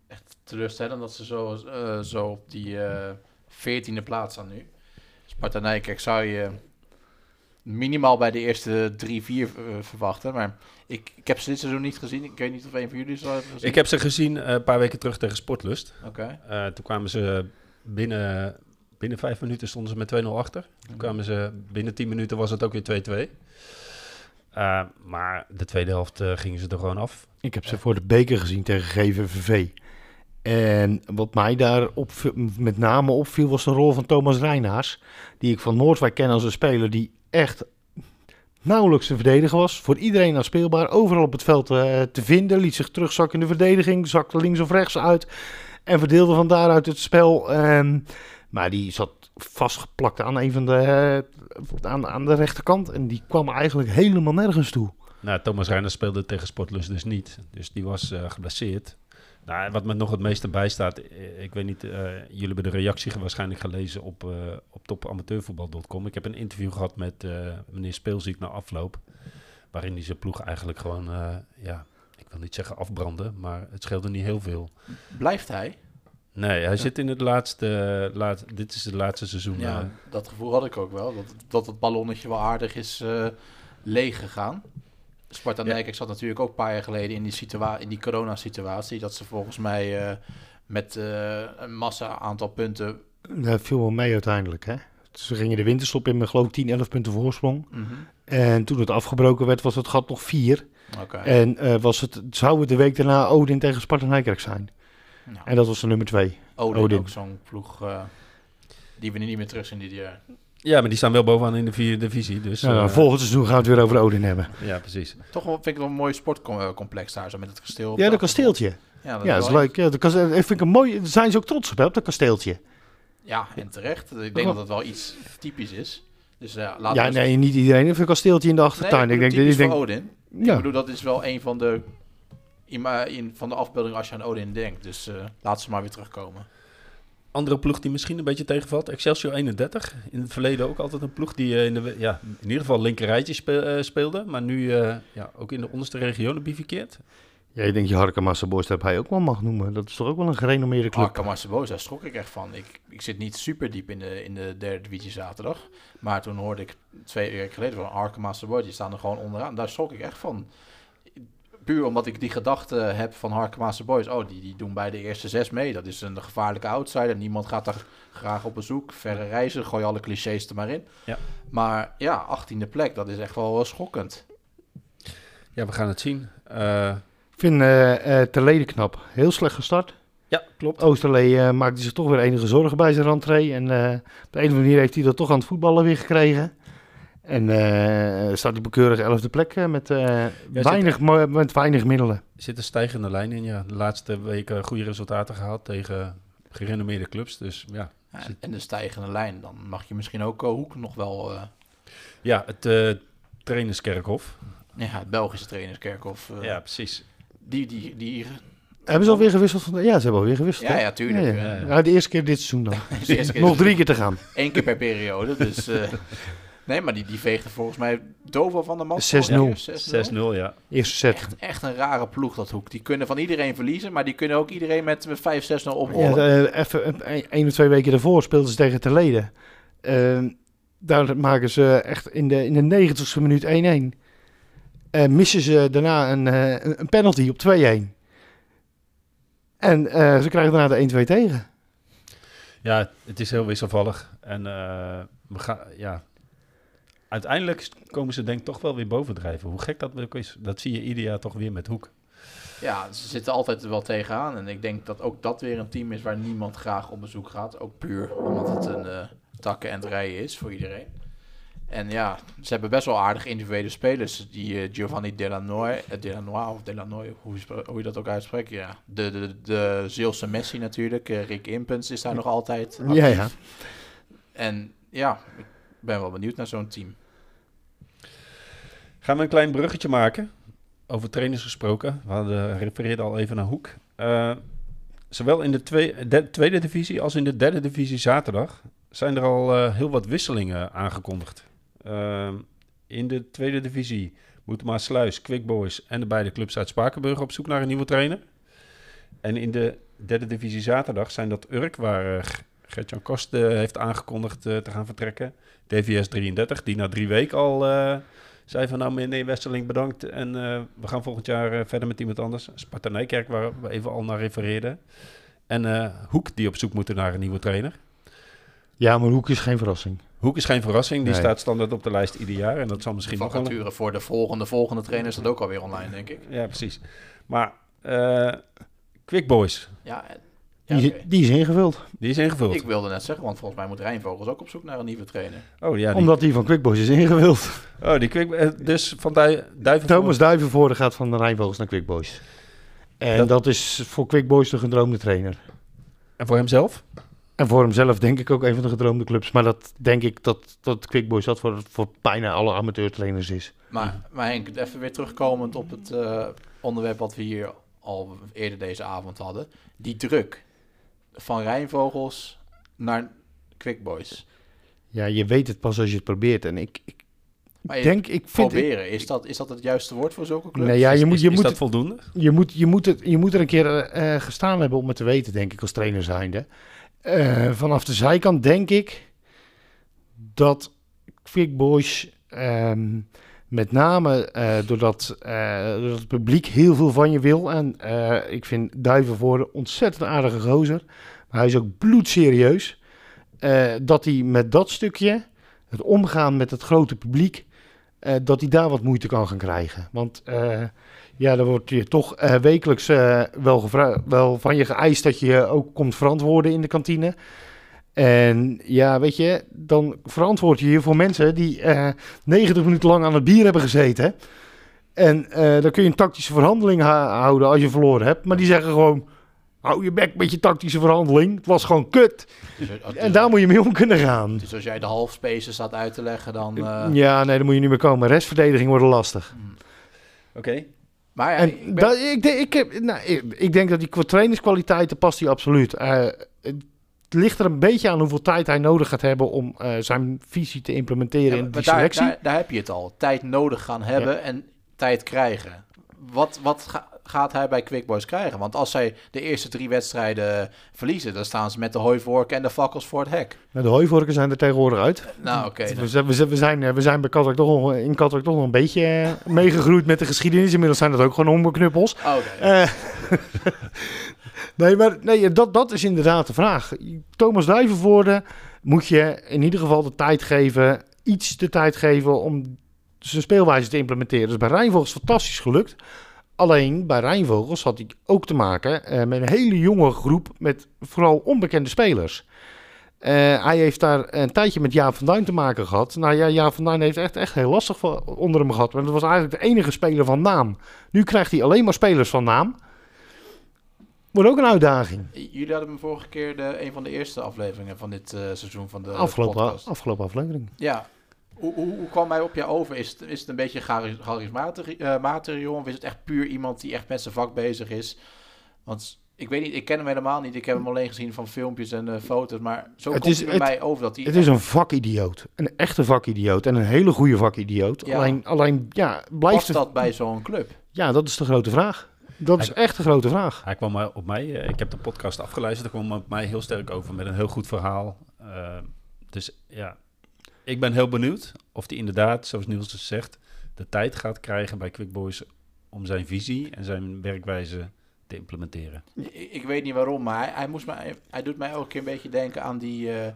echt teleurstellend dat ze zo, eh, zo op die eh, veertiende plaats staan nu. Sparta Nijkerk zou je minimaal bij de eerste drie, vier eh, verwachten. Maar ik, ik heb ze dit seizoen niet gezien. Ik weet niet of een van jullie ze al hebben gezien. Ik heb ze gezien eh, een paar weken terug tegen Sportlust. Oké. Eh, toen kwamen ze binnen, binnen vijf minuten stonden ze met 2-0 achter. Toen kwamen ze binnen 10 minuten was het ook weer 2-2. Eh, maar de tweede helft gingen ze er gewoon af. Ik heb ze voor de beker gezien tegen GVVV. En wat mij daar op, met name opviel was de rol van Thomas Reinaars. Die ik van Noordwijk ken als een speler die echt nauwelijks te verdedigen was. Voor iedereen aanspeelbaar. Overal op het veld eh, te vinden. Liet zich terugzakken in de verdediging. Zakte links of rechts uit. En verdeelde van daaruit het spel. Ehm, maar die zat vastgeplakt aan een van de, eh, aan, aan de rechterkant. En die kwam eigenlijk helemaal nergens toe. Nou, Thomas Reiner speelde tegen Sportlust dus niet. Dus die was eh, geblesseerd. Nou, wat me nog het meeste bijstaat, eh, ik weet niet, eh, jullie hebben de reactie waarschijnlijk gelezen op, eh op topamateurvoetbal.com. Ik heb een interview gehad met meneer Speelziek na afloop, waarin hij zijn ploeg eigenlijk gewoon, ja, ik wil niet zeggen afbranden, maar het scheelde niet heel veel. Blijft hij? Nee, hij zit in het laatste, laat, dit is het laatste seizoen. Ja, dat gevoel had ik ook wel. Dat, dat het ballonnetje wel aardig is leeg gegaan. Sparta Ja. Nijkerk zat natuurlijk ook een paar jaar geleden in die, situa in die corona-situatie. Dat ze volgens mij eh, met eh, een massa aantal punten... Dat viel wel mee uiteindelijk. Hè? Ze gingen de winterstop in met geloof ik 10, 11 punten voorsprong. Mhm. En toen het afgebroken werd, was het gat nog 4. Oké. En eh, was het, zou het de week daarna Odin tegen Sparta Nijkerk zijn. Nou, En dat was de nummer 2. Odin, Odin. ook zo'n ploeg die we niet meer terug zien dit jaar. Ja, maar die staan wel bovenaan in de vierde divisie. Dus, eh, volgend seizoen gaan we het weer over Odin hebben. ja, precies. Toch wel, vind ik wel een mooi sportcomplex daar, zo met het kasteel. Ja, dat kasteeltje. Ja, dat Ja, dat is leuk. Ja, dat kasteel, ik vind ik een mooi. Zijn ze ook trots op, hè, op dat kasteeltje. Ja, en terecht. Ik denk dat het wel iets typisch is. Dus ja, laten Ja, we nee, niet iedereen heeft een kasteeltje in de Nee, achtertuin. ik ik denk, ik typisch denk, voor Odin. Ik ja. bedoel, dat is wel een van de, in, van de afbeeldingen als je aan Odin denkt. Dus eh laat ze maar weer terugkomen. Andere ploeg die misschien een beetje tegenvalt, Excelsior 31. In het verleden ook altijd een ploeg die eh, in, de, ja, in ieder geval linkerrijtje eh, speelde. Maar nu eh, ja, ook in de onderste regionen bivikeert. Ja, ik denk je Harke Massaboys dat hij ook wel mag noemen. Dat is toch ook wel een gerenommeerde club. Marcebosa, daar schrok ik echt van. Ik, ik zit niet super diep in de, in de derde divisie zaterdag. Maar toen hoorde ik twee weken geleden van Marcebosa, die staan er gewoon onderaan. Daar schrok ik echt van. Puur omdat ik die gedachte heb van Harkemaanse Boys. Oh, die, die doen bij de eerste zes mee. Dat is een gevaarlijke outsider. Niemand gaat daar graag op bezoek. Verre reizen, gooi alle clichés er maar in. Ja. Maar ja, 18e plek, dat is echt wel schokkend. Ja, we gaan het zien. Eh, Ik vind Terleden knap. Heel slecht gestart. ja, klopt. Oosterlee eh, maakte zich toch weer enige zorgen bij zijn rentree. En eh, op de een of andere manier heeft hij dat toch aan het voetballen weer gekregen. En eh, staat hij een keurige elfde plek eh, met, eh, weinig, met weinig middelen. Er zit een stijgende lijn in. Ja. De laatste weken goede resultaten gehaald tegen gerenommeerde clubs. Dus ja, Ja, en de stijgende lijn, dan mag je misschien ook Hoek nog wel... eh, ja het eh, trainerskerkhof. ja, het Belgische trainerskerkhof. eh, ja, precies. Die, die, die... Hebben ze alweer gewisseld? Van, ja, ze hebben alweer gewisseld. Ja, ja, tuurlijk. Ja, Ja, ja. ja. Ja, de eerste keer dit seizoen dan. De Nog drie keer te gaan. Eén keer per periode, dus... eh, nee, maar die, die veegde volgens mij Dovo van de man. 6-0. 6-0, ja. Eerste set. Echt, echt een rare ploeg, dat Hoek. Die kunnen van iedereen verliezen, maar die kunnen ook iedereen met, met 5-6-0 Ja, oprollen. eh, even eh, één of twee weken daarvoor speelden ze tegen Terleden. Ehm daar maken ze echt in de, in de 90ste minuut 1-1. En missen ze daarna een, eh, een- een penalty op 2-1. En eh, ze krijgen daarna de 1-2 tegen. Ja, het is heel wisselvallig. En eh, we gaan, ja. Uiteindelijk komen ze denk ik toch wel weer bovendrijven. Hoe gek dat ook is, dat zie je ieder jaar toch weer met Hoek. Ja, ze zitten altijd er wel tegenaan. En ik denk dat ook dat weer een team is waar niemand graag op bezoek gaat. Ook puur omdat het een eh, takken en rijden is voor iedereen. En ja, ze hebben best wel aardig individuele spelers. Die eh, Giovanni Delanoy, Delanoy of Delanoy, hoe hoe je dat ook uitspreekt. Ja, de, de, de Zeelse Messi natuurlijk. Eh, Rick Impens is daar nog altijd actief. Ja, ja. En ja, ik ben wel benieuwd naar zo'n team. Gaan we een klein bruggetje maken. Over trainers gesproken. We hadden, refereerden al even naar Hoek. Eh, zowel in de twee- de- tweede divisie als in de derde divisie zaterdag zijn er al eh, heel wat wisselingen aangekondigd. Eh, in de tweede divisie moeten Maasluis, Quick Boys en de beide clubs uit Spakenburg op zoek naar een nieuwe trainer. En in de derde divisie zaterdag zijn dat Urk, waar Gert-Jan Kost heeft aangekondigd te gaan vertrekken. DVS 33, die na drie weken al zei van nou meneer Westerling bedankt en we gaan volgend jaar verder met iemand anders. Sparta Nijkerk, waar we even al naar refereerden. En Hoek, die op zoek moeten naar een nieuwe trainer. Ja, maar Hoek is geen verrassing. Hoek is geen verrassing. Die staat standaard op de lijst ieder jaar. En dat zal misschien nog wel... voor de volgende, volgende trainer is dat ook alweer online, denk ik. Ja, precies. Maar uh, Quick Boys. Ja, ja die, die, is ingevuld. Die is ingevuld. Ik wilde net zeggen, want volgens mij moet Rijnvogels ook op zoek naar een nieuwe trainer. Oh, ja, Omdat die van Quick Boys is ingevuld. Oh, die Quick uh, Dus van Duiven Thomas Duivenvoorde gaat van de Rijnvogels naar Quick Boys. En dat... dat is voor Quick Boys de gedroomde trainer. En voor hemzelf? En voor hemzelf denk ik ook een van de gedroomde clubs. Maar dat denk ik dat, dat Quick Boys dat voor, voor bijna alle amateurtrainers is. Maar, maar Henk, even weer terugkomend op het uh, onderwerp wat we hier al eerder deze avond hadden. Die druk van Rijnvogels naar Quick Boys. Ja, je weet het pas als je het probeert. En ik, ik denk, ik vind... Proberen, is dat, is dat het juiste woord voor zulke clubs? Nee, ja, je moet, je is, moet, dat voldoende? Je moet, je, moet het, je moet er een keer uh, gestaan hebben om het te weten, denk ik, als trainer zijnde. Uh, vanaf de zijkant denk ik dat Quick Boys um, met name doordat, uh, doordat, het publiek heel veel van je wil. En ik vind Duivenvoorde een ontzettend aardige gozer. Maar hij is ook bloedserieus. dat hij met dat stukje, het omgaan met het grote publiek, dat hij daar wat moeite kan gaan krijgen. Want ja, dan wordt je toch wekelijks wel, wel van je geëist dat je ook komt verantwoorden in de kantine. En ja, weet je, dan verantwoord je je voor mensen die uh, eh, 90 minuten lang aan het bier hebben gezeten. En dan kun je een tactische verhandeling houden als je verloren hebt. Maar die zeggen gewoon, hou je bek met je tactische verhandeling. Het was gewoon kut. Dus, en daar moet je mee om kunnen gaan. Dus als jij de halfspaces staat uit te leggen, dan... Ja, nee, dan moet je niet meer komen. Restverdediging wordt lastig. Hmm. Oké. Maar en ik, dat, ik, ik, heb, nou, ik, ik, denk dat die qua trainingskwaliteiten past hij absoluut. Het ligt er een beetje aan hoeveel tijd hij nodig gaat hebben om uh, zijn visie te implementeren ja, in die selectie. Daar, daar, heb je het al. Tijd nodig gaan hebben ja. en tijd krijgen. Wat, wat ga, gaat hij bij Quick Boys krijgen? Want als zij de eerste drie wedstrijden verliezen, dan staan ze met de hooivorken en de fakkels voor het hek. Nou, de hooivorken zijn er tegenwoordig uit. Nou, oké. Okay, we, we, we, zijn, we zijn bij Katwijk toch nog, in Katwijk toch nog een beetje eh, meegegroeid met de geschiedenis. Inmiddels zijn dat ook gewoon onbeknuppels. Oh, okay. uh, nee, maar nee, dat, dat is inderdaad de vraag. Thomas Duivenvoorde moet je in ieder geval de tijd geven, iets de tijd geven om zijn speelwijze te implementeren. Dus bij Rijnvogels fantastisch gelukt. Alleen bij Rijnvogels had hij ook te maken uh, met een hele jonge groep met vooral onbekende spelers. Uh, hij heeft daar een tijdje met Jaap van Duin te maken gehad. Nou ja, Jaap van Duin heeft echt, echt heel lastig onder hem gehad. Want het was eigenlijk de enige speler van naam. Nu krijgt hij alleen maar spelers van naam. Wordt ook een uitdaging. Jullie hadden me vorige keer de, een van de eerste afleveringen van dit uh, seizoen van de afgelopen, podcast. Afgelopen aflevering. Ja, hoe, hoe, hoe, kwam hij op je over? Is het, is het een beetje charismatisch uh, jongen? Of is het echt puur iemand die echt met zijn vak bezig is? Want ik weet niet, ik ken hem helemaal niet. Ik heb hem alleen gezien van filmpjes en uh, foto's. Maar zo het komt is, hij bij mij over dat hij... Het is een vakidioot. Een echte vakidioot. En een hele goede vakidioot. Ja. Alleen, alleen, ja, blijft... Past dat bij zo'n club? Ja, dat is de grote vraag. Dat is echt de grote vraag. Hij kwam op mij, uh, ik heb de podcast afgeluisterd, hij kwam op mij heel sterk over met een heel goed verhaal. Uh, dus ja, ik ben heel benieuwd of hij inderdaad, zoals Niels dus zegt, de tijd gaat krijgen bij Quick Boys om zijn visie en zijn werkwijze te implementeren. Ik, weet niet waarom, maar hij, hij, moest mij, hij doet mij ook een beetje denken aan die, uh,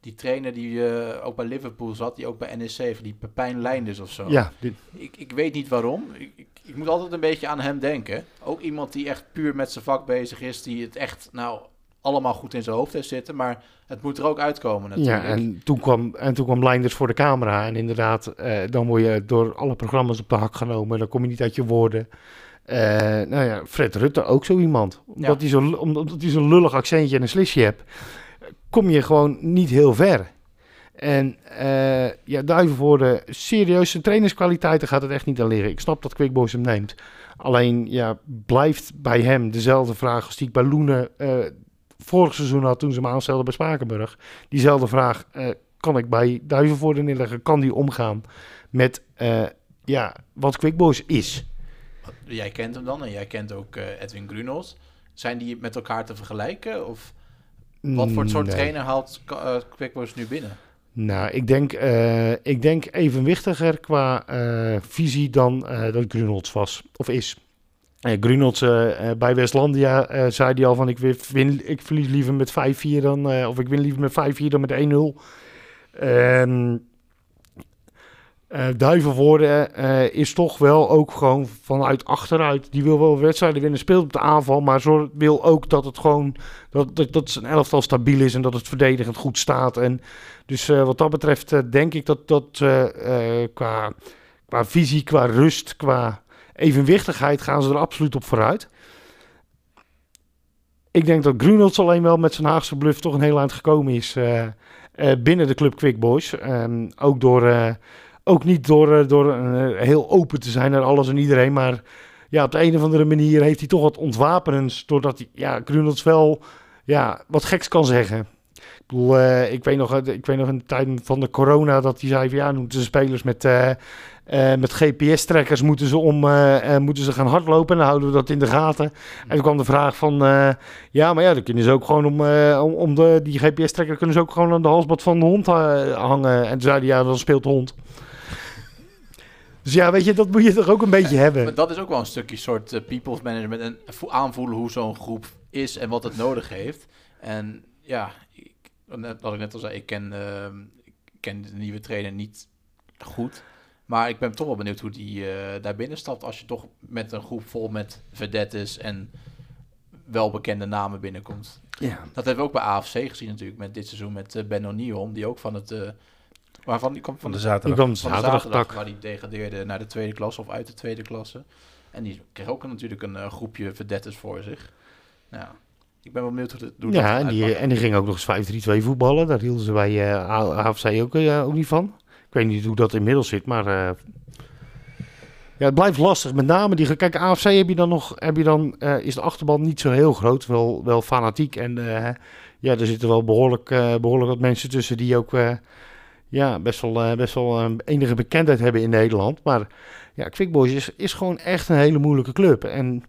die trainer die uh, ook bij Liverpool zat, die ook bij NEC, die Pepijn Leinders of zo. Ja. Ik, ik weet niet waarom. Ik, ik, ik, moet altijd een beetje aan hem denken. Ook iemand die echt puur met zijn vak bezig is, die het echt, nou, allemaal goed in zijn hoofd heeft zitten. Maar het moet er ook uitkomen natuurlijk. Ja, en toen kwam, en toen kwam Blinders voor de camera. En inderdaad, eh, dan word je door alle programma's op de hak genomen. Dan kom je niet uit je woorden. Uh, nou ja, Fred Rutte ook zo iemand. Omdat omdat hij zo'n lullig accentje en een slisje hebt, kom je gewoon niet heel ver. En uh, ja, Duivenvoorde, serieuze trainerskwaliteiten gaat het echt niet aan liggen. Ik snap dat Quickboys hem neemt. Alleen, ja, blijft bij hem dezelfde vraag als die ik bij Loenen uh, vorig seizoen had toen ze me aanstelden bij Spakenburg. Diezelfde vraag uh, kan ik bij Duivenvoorde neerleggen. Kan die omgaan met ja, wat Quickboys is? Jij kent hem dan en jij kent ook Edwin Grunos. zijn die met elkaar te vergelijken? Of wat voor soort Nee. trainer haalt uh, Quick Boys nu binnen? Nou, ik denk, eh, ik denk evenwichtiger qua eh, visie dan eh dat Grunholz was of is. Uh, Grunholz bij Westlandia zei hij al van ik, win, ik verlies liever met 5-4 dan, of ik win liever met 5-4 dan met 1-0. Ehm eh Duivenvoorde eh, is toch wel ook gewoon vanuit achteruit. Die wil wel wedstrijden winnen, speelt op de aanval, maar zo wil ook dat het gewoon dat, dat, dat zijn elftal stabiel is en dat het verdedigend goed staat. En dus eh, wat dat betreft denk ik dat dat qua, qua visie, qua rust, qua evenwichtigheid gaan ze er absoluut op vooruit. Ik denk dat Grunholz alleen wel met zijn Haagse bluff toch een heel eind gekomen is binnen de club Quick Boys. Ehm, ook, door, ook niet door, eh, door eh, heel open te zijn naar alles en iedereen, maar ja, op de een of andere manier heeft hij toch wat ontwapenends, doordat hij, ja, wel ja, wat geks kan zeggen. Ik bedoel, eh, ik, weet nog, ik weet nog in de tijd van de corona dat hij zei van ja, moeten ze spelers met, met GPS-trekkers moeten ze, om, moeten ze gaan hardlopen en dan houden we dat in de gaten. En toen kwam de vraag van ja, maar ja, dan kunnen ze ook gewoon om, om, om de, die GPS-trekker kunnen ze ook gewoon aan de halsband van de hond hangen. En toen zei hij ja, dan speelt de hond. Dus ja, weet je, dat moet je toch ook een beetje hebben. Maar dat is ook wel een stukje soort eh, people's management en vo- aanvoelen hoe zo'n groep is en wat het nodig heeft. En ja, ik, wat ik net al zei, ik ken, ehm, ik ken de nieuwe trainer niet goed. Maar ik ben toch wel benieuwd hoe die eh, daar binnen stapt als je toch met een groep vol met vedettes en welbekende namen binnenkomt. Ja. Dat hebben we ook bij AFC gezien natuurlijk met dit seizoen met eh, Ben O'Neill, die ook van het... waarvan die komt Van de de Die zaterdag. kwam van de zaterdag zaterdag, tak. waar die degradeerde naar de tweede klasse of uit de tweede klasse. En die kreeg ook natuurlijk een eh, groepje vedettes voor zich. Nou, ja, ik ben wel benieuwd hoe, het, hoe dat Ja, en die, en die ging ook nog eens 5-3-2 voetballen. Daar hielden ze bij eh, AFC ook, eh, ook niet van. Ik weet niet hoe dat inmiddels zit, maar... eh, ja, het blijft lastig. Met name die... Kijk, AFC heb je dan nog... Heb je dan, eh, is de achterban niet zo heel groot. Wel, wel fanatiek. En eh, ja, er zitten wel behoorlijk, eh, behoorlijk wat mensen tussen die ook... ja, best wel, eh, best wel eh, enige bekendheid hebben in Nederland. Maar ja, Quick Boys is, is gewoon echt een hele moeilijke club. En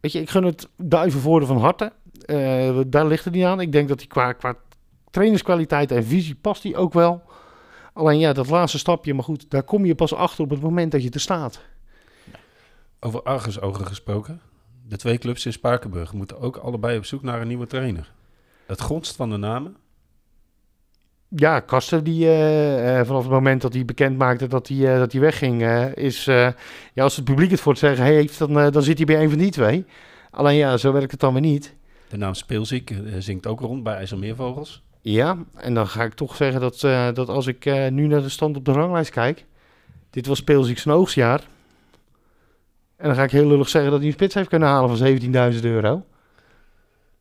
weet je, ik gun het Duivenvoorde van harte. Eh, daar ligt het niet aan. Ik denk dat hij qua, qua trainerskwaliteit en visie past hij ook wel. Alleen ja, dat laatste stapje, maar goed, daar kom je pas achter op het moment dat je er staat. Over argusogen gesproken. De twee clubs in Spakenburg moeten ook allebei op zoek naar een nieuwe trainer. Het gonst van de namen. Ja, Kaster, die eh, eh, vanaf het moment dat hij bekend maakte dat hij, eh, dat hij wegging, is, ja, als het publiek het voor het zeggen heeft, dan, dan zit hij bij een van die twee. Alleen ja, zo werkt het dan weer niet. De naam Speelziek zingt ook rond bij IJsselmeervogels. Ja, en dan ga ik toch zeggen dat, dat als ik nu naar de stand op de ranglijst kijk, dit was Speelziek zijn oogstjaar. En dan ga ik heel lullig zeggen dat hij een spits heeft kunnen halen van 17.000 euro.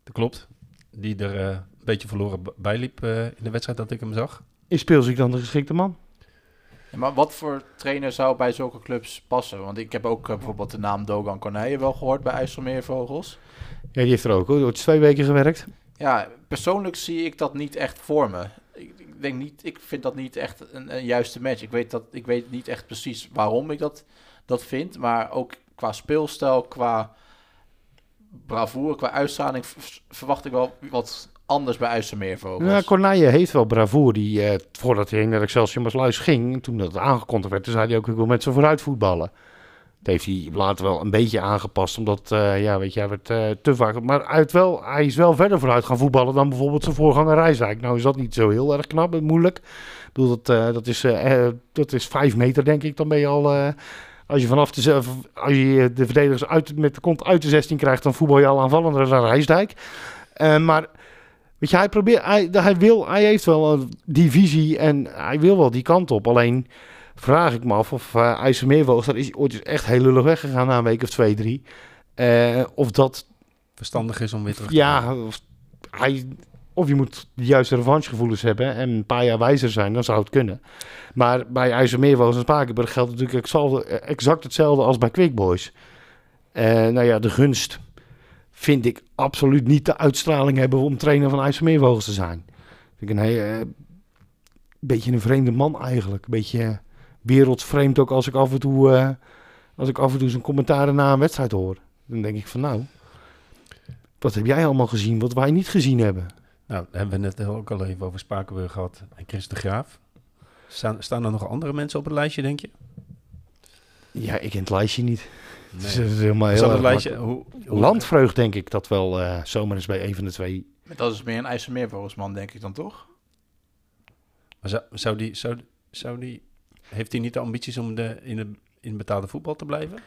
Dat klopt. Die er beetje verloren bijliep eh, in de wedstrijd dat ik hem zag. Is Speelziek dan de geschikte man? Ja, maar wat voor trainer zou bij zulke clubs passen? Want ik heb ook eh, bijvoorbeeld de naam Dogan Corneille wel gehoord bij IJsselmeervogels. Ja, die heeft er ook. hoor. Die wordt twee weken gewerkt. Ja, persoonlijk zie ik dat niet echt voor me. Ik, ik denk niet, ik vind dat niet echt een, een juiste match. Ik weet, dat, ik weet niet echt precies waarom ik dat, dat vind. Maar ook qua speelstijl, qua bravoure, qua uitstraling verwacht ik wel wat anders bij IJsselmeervogels. Ja, Corneille heeft wel bravoure. Die, eh, voordat hij naar Excelsior Maasluis ging, toen dat aangekondigd werd, toen zei hij ook, ik wil met ze vooruit voetballen. Dat heeft hij later wel een beetje aangepast, omdat, eh, ja, weet je, hij werd eh, te vaak... Maar heeft wel, hij is wel verder vooruit gaan voetballen dan bijvoorbeeld zijn voorganger Rijswijk. Nou is dat niet zo heel erg knap en moeilijk. Ik bedoel, dat, eh, dat, is, eh, eh, dat is vijf meter, denk ik. Dan ben je al... eh, als je vanaf de, als je de verdedigers uit, met de kont uit de 16 krijgt, dan voetbal je al aanvallender dan Rijsdijk. Eh, maar Weet je, hij probeert, hij, hij, wil, hij heeft wel die visie en hij wil wel die kant op. Alleen vraag ik me af of uh, IJsselmeervogels, daar is hij ooit echt heel lullig weggegaan na een week of twee, drie. Eh, of dat, Verstandig is om weer terug te ja, of, hij, of je moet de juiste revanchegevoelens hebben en een paar jaar wijzer zijn, dan zou het kunnen. Maar bij IJsselmeervogels en Spakenburg geldt natuurlijk exact, exact hetzelfde als bij Quick Boys. Eh, nou ja, de gunst vind ik absoluut niet de uitstraling hebben om trainer van IJsselmeervogels te zijn. Vind ik een heel, eh, beetje een vreemde man eigenlijk. Een beetje eh, wereldvreemd ook als ik af en toe, eh, als ik af en toe zijn commentaren na een wedstrijd hoor. Dan denk ik van nou, wat heb jij allemaal gezien wat wij niet gezien hebben? Nou, hebben we net ook al even over Spakenburg gehad en Chris de Graaf. Staan, staan er nog andere mensen op het lijstje, denk je? Ja, ik ken het lijstje niet. Nee. het is helemaal Is heel dat lijstje? Hoe, makkelijk. hoe- Landvreugd denk ik dat wel eh, zomaar eens bij een van de twee. Maar Dat is meer een IJsselmeervogelsman, denk ik dan toch? Maar zou, zou die, zou, zou die, heeft hij niet de ambities om de, in, het, in betaalde voetbal te blijven?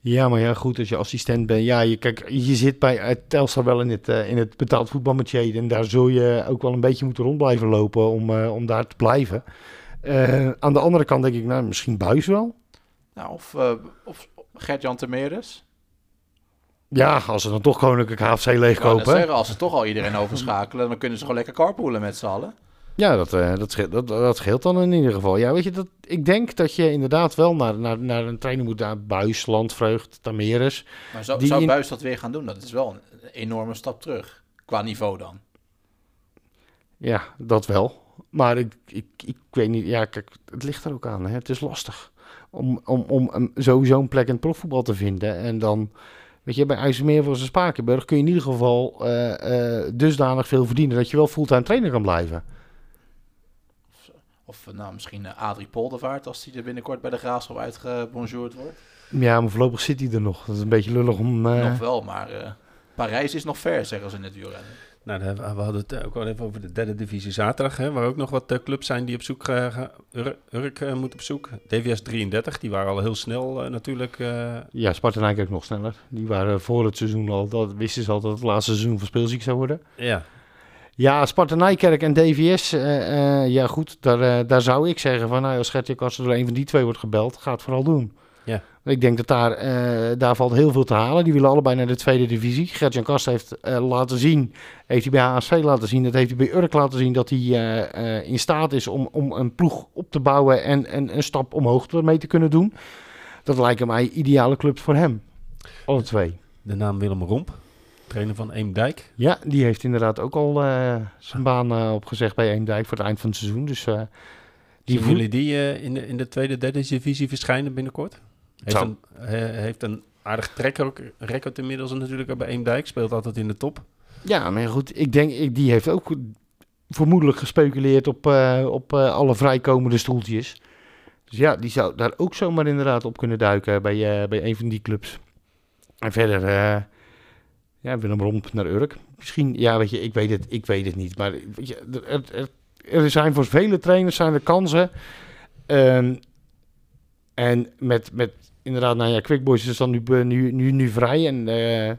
Ja, maar ja, goed, als je assistent bent. Ja, je, kijk, je zit bij eh, Telstar wel in het, eh, in het betaald voetbalmetier. En daar zul je ook wel een beetje moeten rond blijven lopen om, eh, om daar te blijven. Eh, aan de andere kant denk ik, nou, misschien Buis wel. Nou, of, eh of Gert-Jan Temeres. Ja, als ze dan toch Koninklijk HFC leegkopen. zeggen, als ze toch al iedereen overschakelen, dan kunnen ze gewoon lekker carpoolen met z'n allen. Ja, dat, eh, dat, scheelt, dat, dat scheelt dan in ieder geval. Ja, weet je, dat, ik denk dat je inderdaad wel naar, naar, naar een trainer moet. Naar Buis, Landvreugd, Tameres. Maar zou, Die zou in- Buis dat weer gaan doen? Dat is wel een enorme stap terug. Qua niveau dan. Ja, dat wel. Maar ik, ik, ik weet niet, ja, kijk, het ligt er ook aan. Hè. Het is lastig om, om, om sowieso een plek in het profvoetbal te vinden. En dan, weet je, bij IJsselmeer of Spakenburg kun je in ieder geval eh, eh, dusdanig veel verdienen dat je wel fulltime trainer kan blijven. Of eh, nou, misschien Adrie Poldervaart, als hij er binnenkort bij de Graafschap uitgebonjourd wordt. Ja, maar voorlopig zit hij er nog. Dat is een beetje lullig om... Nog wel, maar Parijs is nog ver, zeggen ze in het wielrennen. Nou, we hadden het ook al even over de derde divisie zaterdag, hè, waar ook nog wat eh, clubs zijn die op zoek eh, gaan. Ur- Urk eh, moet op zoek. DVS 33, die waren al heel snel eh, natuurlijk. eh, Ja, Sparta ook nog sneller. Die waren voor het seizoen al, dat wisten ze al dat het laatste seizoen van speelziek zou worden. ja, Ja, Sparta Nijkerk en DVS, eh, eh, ja goed, daar, eh, daar zou ik zeggen van, nou, als Gertje Kaster door een van die twee wordt gebeld, ga het vooral doen. Ik denk dat daar, eh, daar valt heel veel te halen. Die willen allebei naar de tweede divisie. Gertjan Kast heeft eh, laten zien, heeft hij bij HSV laten zien, dat heeft hij bij Urk laten zien, dat hij eh, in staat is om, om een ploeg op te bouwen en, en een stap omhoog mee te kunnen doen. Dat lijken mij ideale clubs voor hem. Alle twee. de naam Willem Romp, trainer van Eemdijk. Ja, die heeft inderdaad ook al zijn baan opgezegd bij Eemdijk voor het eind van het seizoen. Dus die Zien jullie die in, de, in de tweede, derde divisie verschijnen binnenkort? Heeft, een, he- heeft een aardig track record inmiddels natuurlijk bij Eemdijk. Speelt altijd in de top. Ja, maar goed, ik denk, ik, die heeft ook vermoedelijk gespeculeerd op, eh, op eh, alle vrijkomende stoeltjes. Dus ja, die zou daar ook zomaar inderdaad op kunnen duiken bij, eh, bij een van die clubs. En verder, ja, Willem Romp naar Urk. Misschien, ja, weet je, ik weet het, ik weet het niet. Maar weet je, er, er, er zijn voor vele trainers zijn er kansen. Ehm, en met, met inderdaad, nou ja, Quick Boys is dan nu, eh, nu, nu, nu vrij. En eh,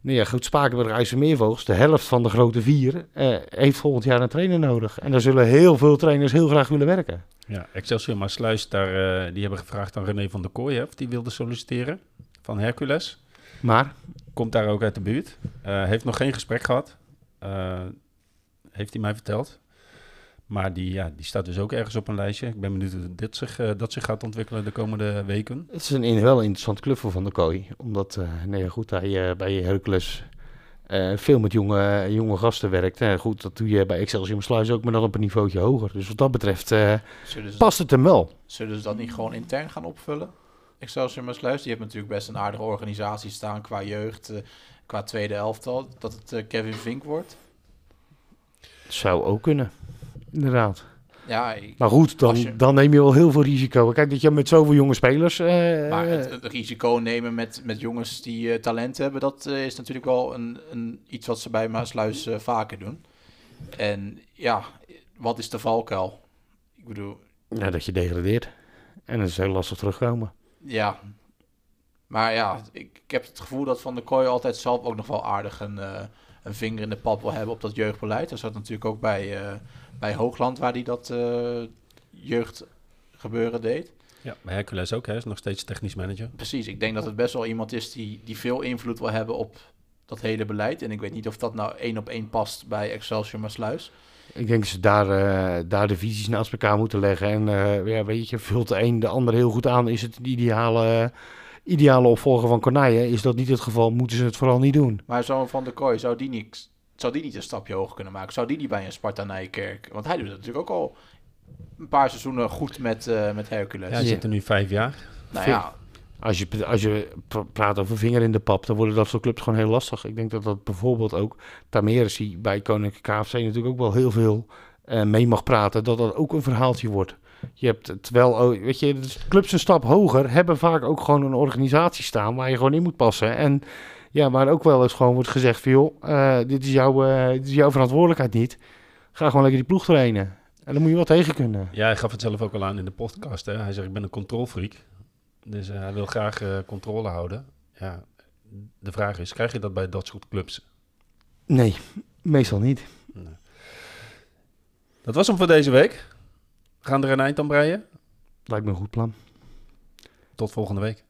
nou ja, goed, Spakenburg, IJsselmeervogels, de helft van de grote vier, eh, heeft volgend jaar een trainer nodig. En daar zullen heel veel trainers heel graag willen werken. Ja, Excelsior Maasluis, daar, eh, die hebben gevraagd aan René van der Kooi hè, of die wilde solliciteren van Hercules. Maar, Komt daar ook uit de buurt. Heeft nog geen gesprek gehad. Eh, heeft hij mij verteld. Maar die, ja, die staat dus ook ergens op een lijstje. Ik ben benieuwd hoe dit zich, eh, dat zich gaat ontwikkelen de komende weken. het is een in, wel een interessant club voor Van der Kooi. Omdat, eh nee, ja, goed, hij eh, bij Hercules eh, veel met jonge, jonge gasten werkt. Eh, goed, dat doe je bij Excelsior Sluis ook, maar dan op een niveautje hoger. Dus wat dat betreft eh, past het hem wel. zullen ze dat niet gewoon intern gaan opvullen? Excelsior Maasluis, die heeft natuurlijk best een aardige organisatie staan qua jeugd, qua tweede elftal. Dat het eh, Kevin Vink wordt. Zou ook kunnen, inderdaad. Ja, ik- Maar goed, dan, je- dan neem je wel heel veel risico. Kijk, dat je met zoveel jonge spelers... eh, maar het, het risico nemen met, met jongens die eh, talent hebben, dat eh, is natuurlijk wel een, een, iets wat ze bij Maasluis eh, vaker doen. En ja, wat is de valkuil? Ik bedoel, ja, dat je degradeert. En dat is heel lastig terugkomen. Ja. Maar ja, ik, ik heb het gevoel dat Van der Kooi altijd zelf ook nog wel aardig een, eh, een vinger in de pap wil hebben op dat jeugdbeleid. Dat zat natuurlijk ook bij, eh, bij Hoogland, waar hij dat eh, jeugdgebeuren deed. Ja, bij Hercules ook. Hij is nog steeds technisch manager. Precies, ik denk dat het best wel iemand is die, die veel invloed wil hebben op dat hele beleid. En ik weet niet of dat nou één op één past bij Excelsior Maasluis. Ik denk dat ze daar, eh, daar de visies naast elkaar moeten leggen. En eh, ja, weet je, vult de een de ander heel goed aan. Is het een ideale, ideale opvolger van Corneille? Is dat niet het geval? Moeten ze het vooral niet doen? Maar zo'n Van der Kooi, zou die, niet, zou die niet een stapje hoger kunnen maken? Zou die niet bij een Sparta Nijkerk? Want hij doet het natuurlijk ook al een paar seizoenen goed met, eh, met Hercules. Ja, hij zit er nu vijf jaar. Nou ja, als je, als je pra- praat over vinger in de pap, dan worden dat soort clubs gewoon heel lastig. Ik denk dat dat bijvoorbeeld ook Tameres, die bij Koninklijke KFC natuurlijk ook wel heel veel eh, mee mag praten, dat dat ook een verhaaltje wordt. Je hebt, het oh, weet je, de clubs een stap hoger hebben vaak ook gewoon een organisatie staan waar je gewoon in moet passen. En ja, waar ook wel eens gewoon wordt gezegd van, joh, eh, dit, is jouw, eh, dit is jouw verantwoordelijkheid niet. Ga gewoon lekker die ploeg trainen. En dan moet je wel tegen kunnen. Ja, hij gaf het zelf ook al aan in de podcast. Hè. Hij zegt, ik ben een controlfreak. Dus eh, hij wil graag controle houden. Ja, de vraag is, krijg je dat bij dat soort clubs? Nee, meestal niet. Dat was hem voor deze week. Gaan er een eind aan breien. Lijkt me een goed plan. Tot volgende week.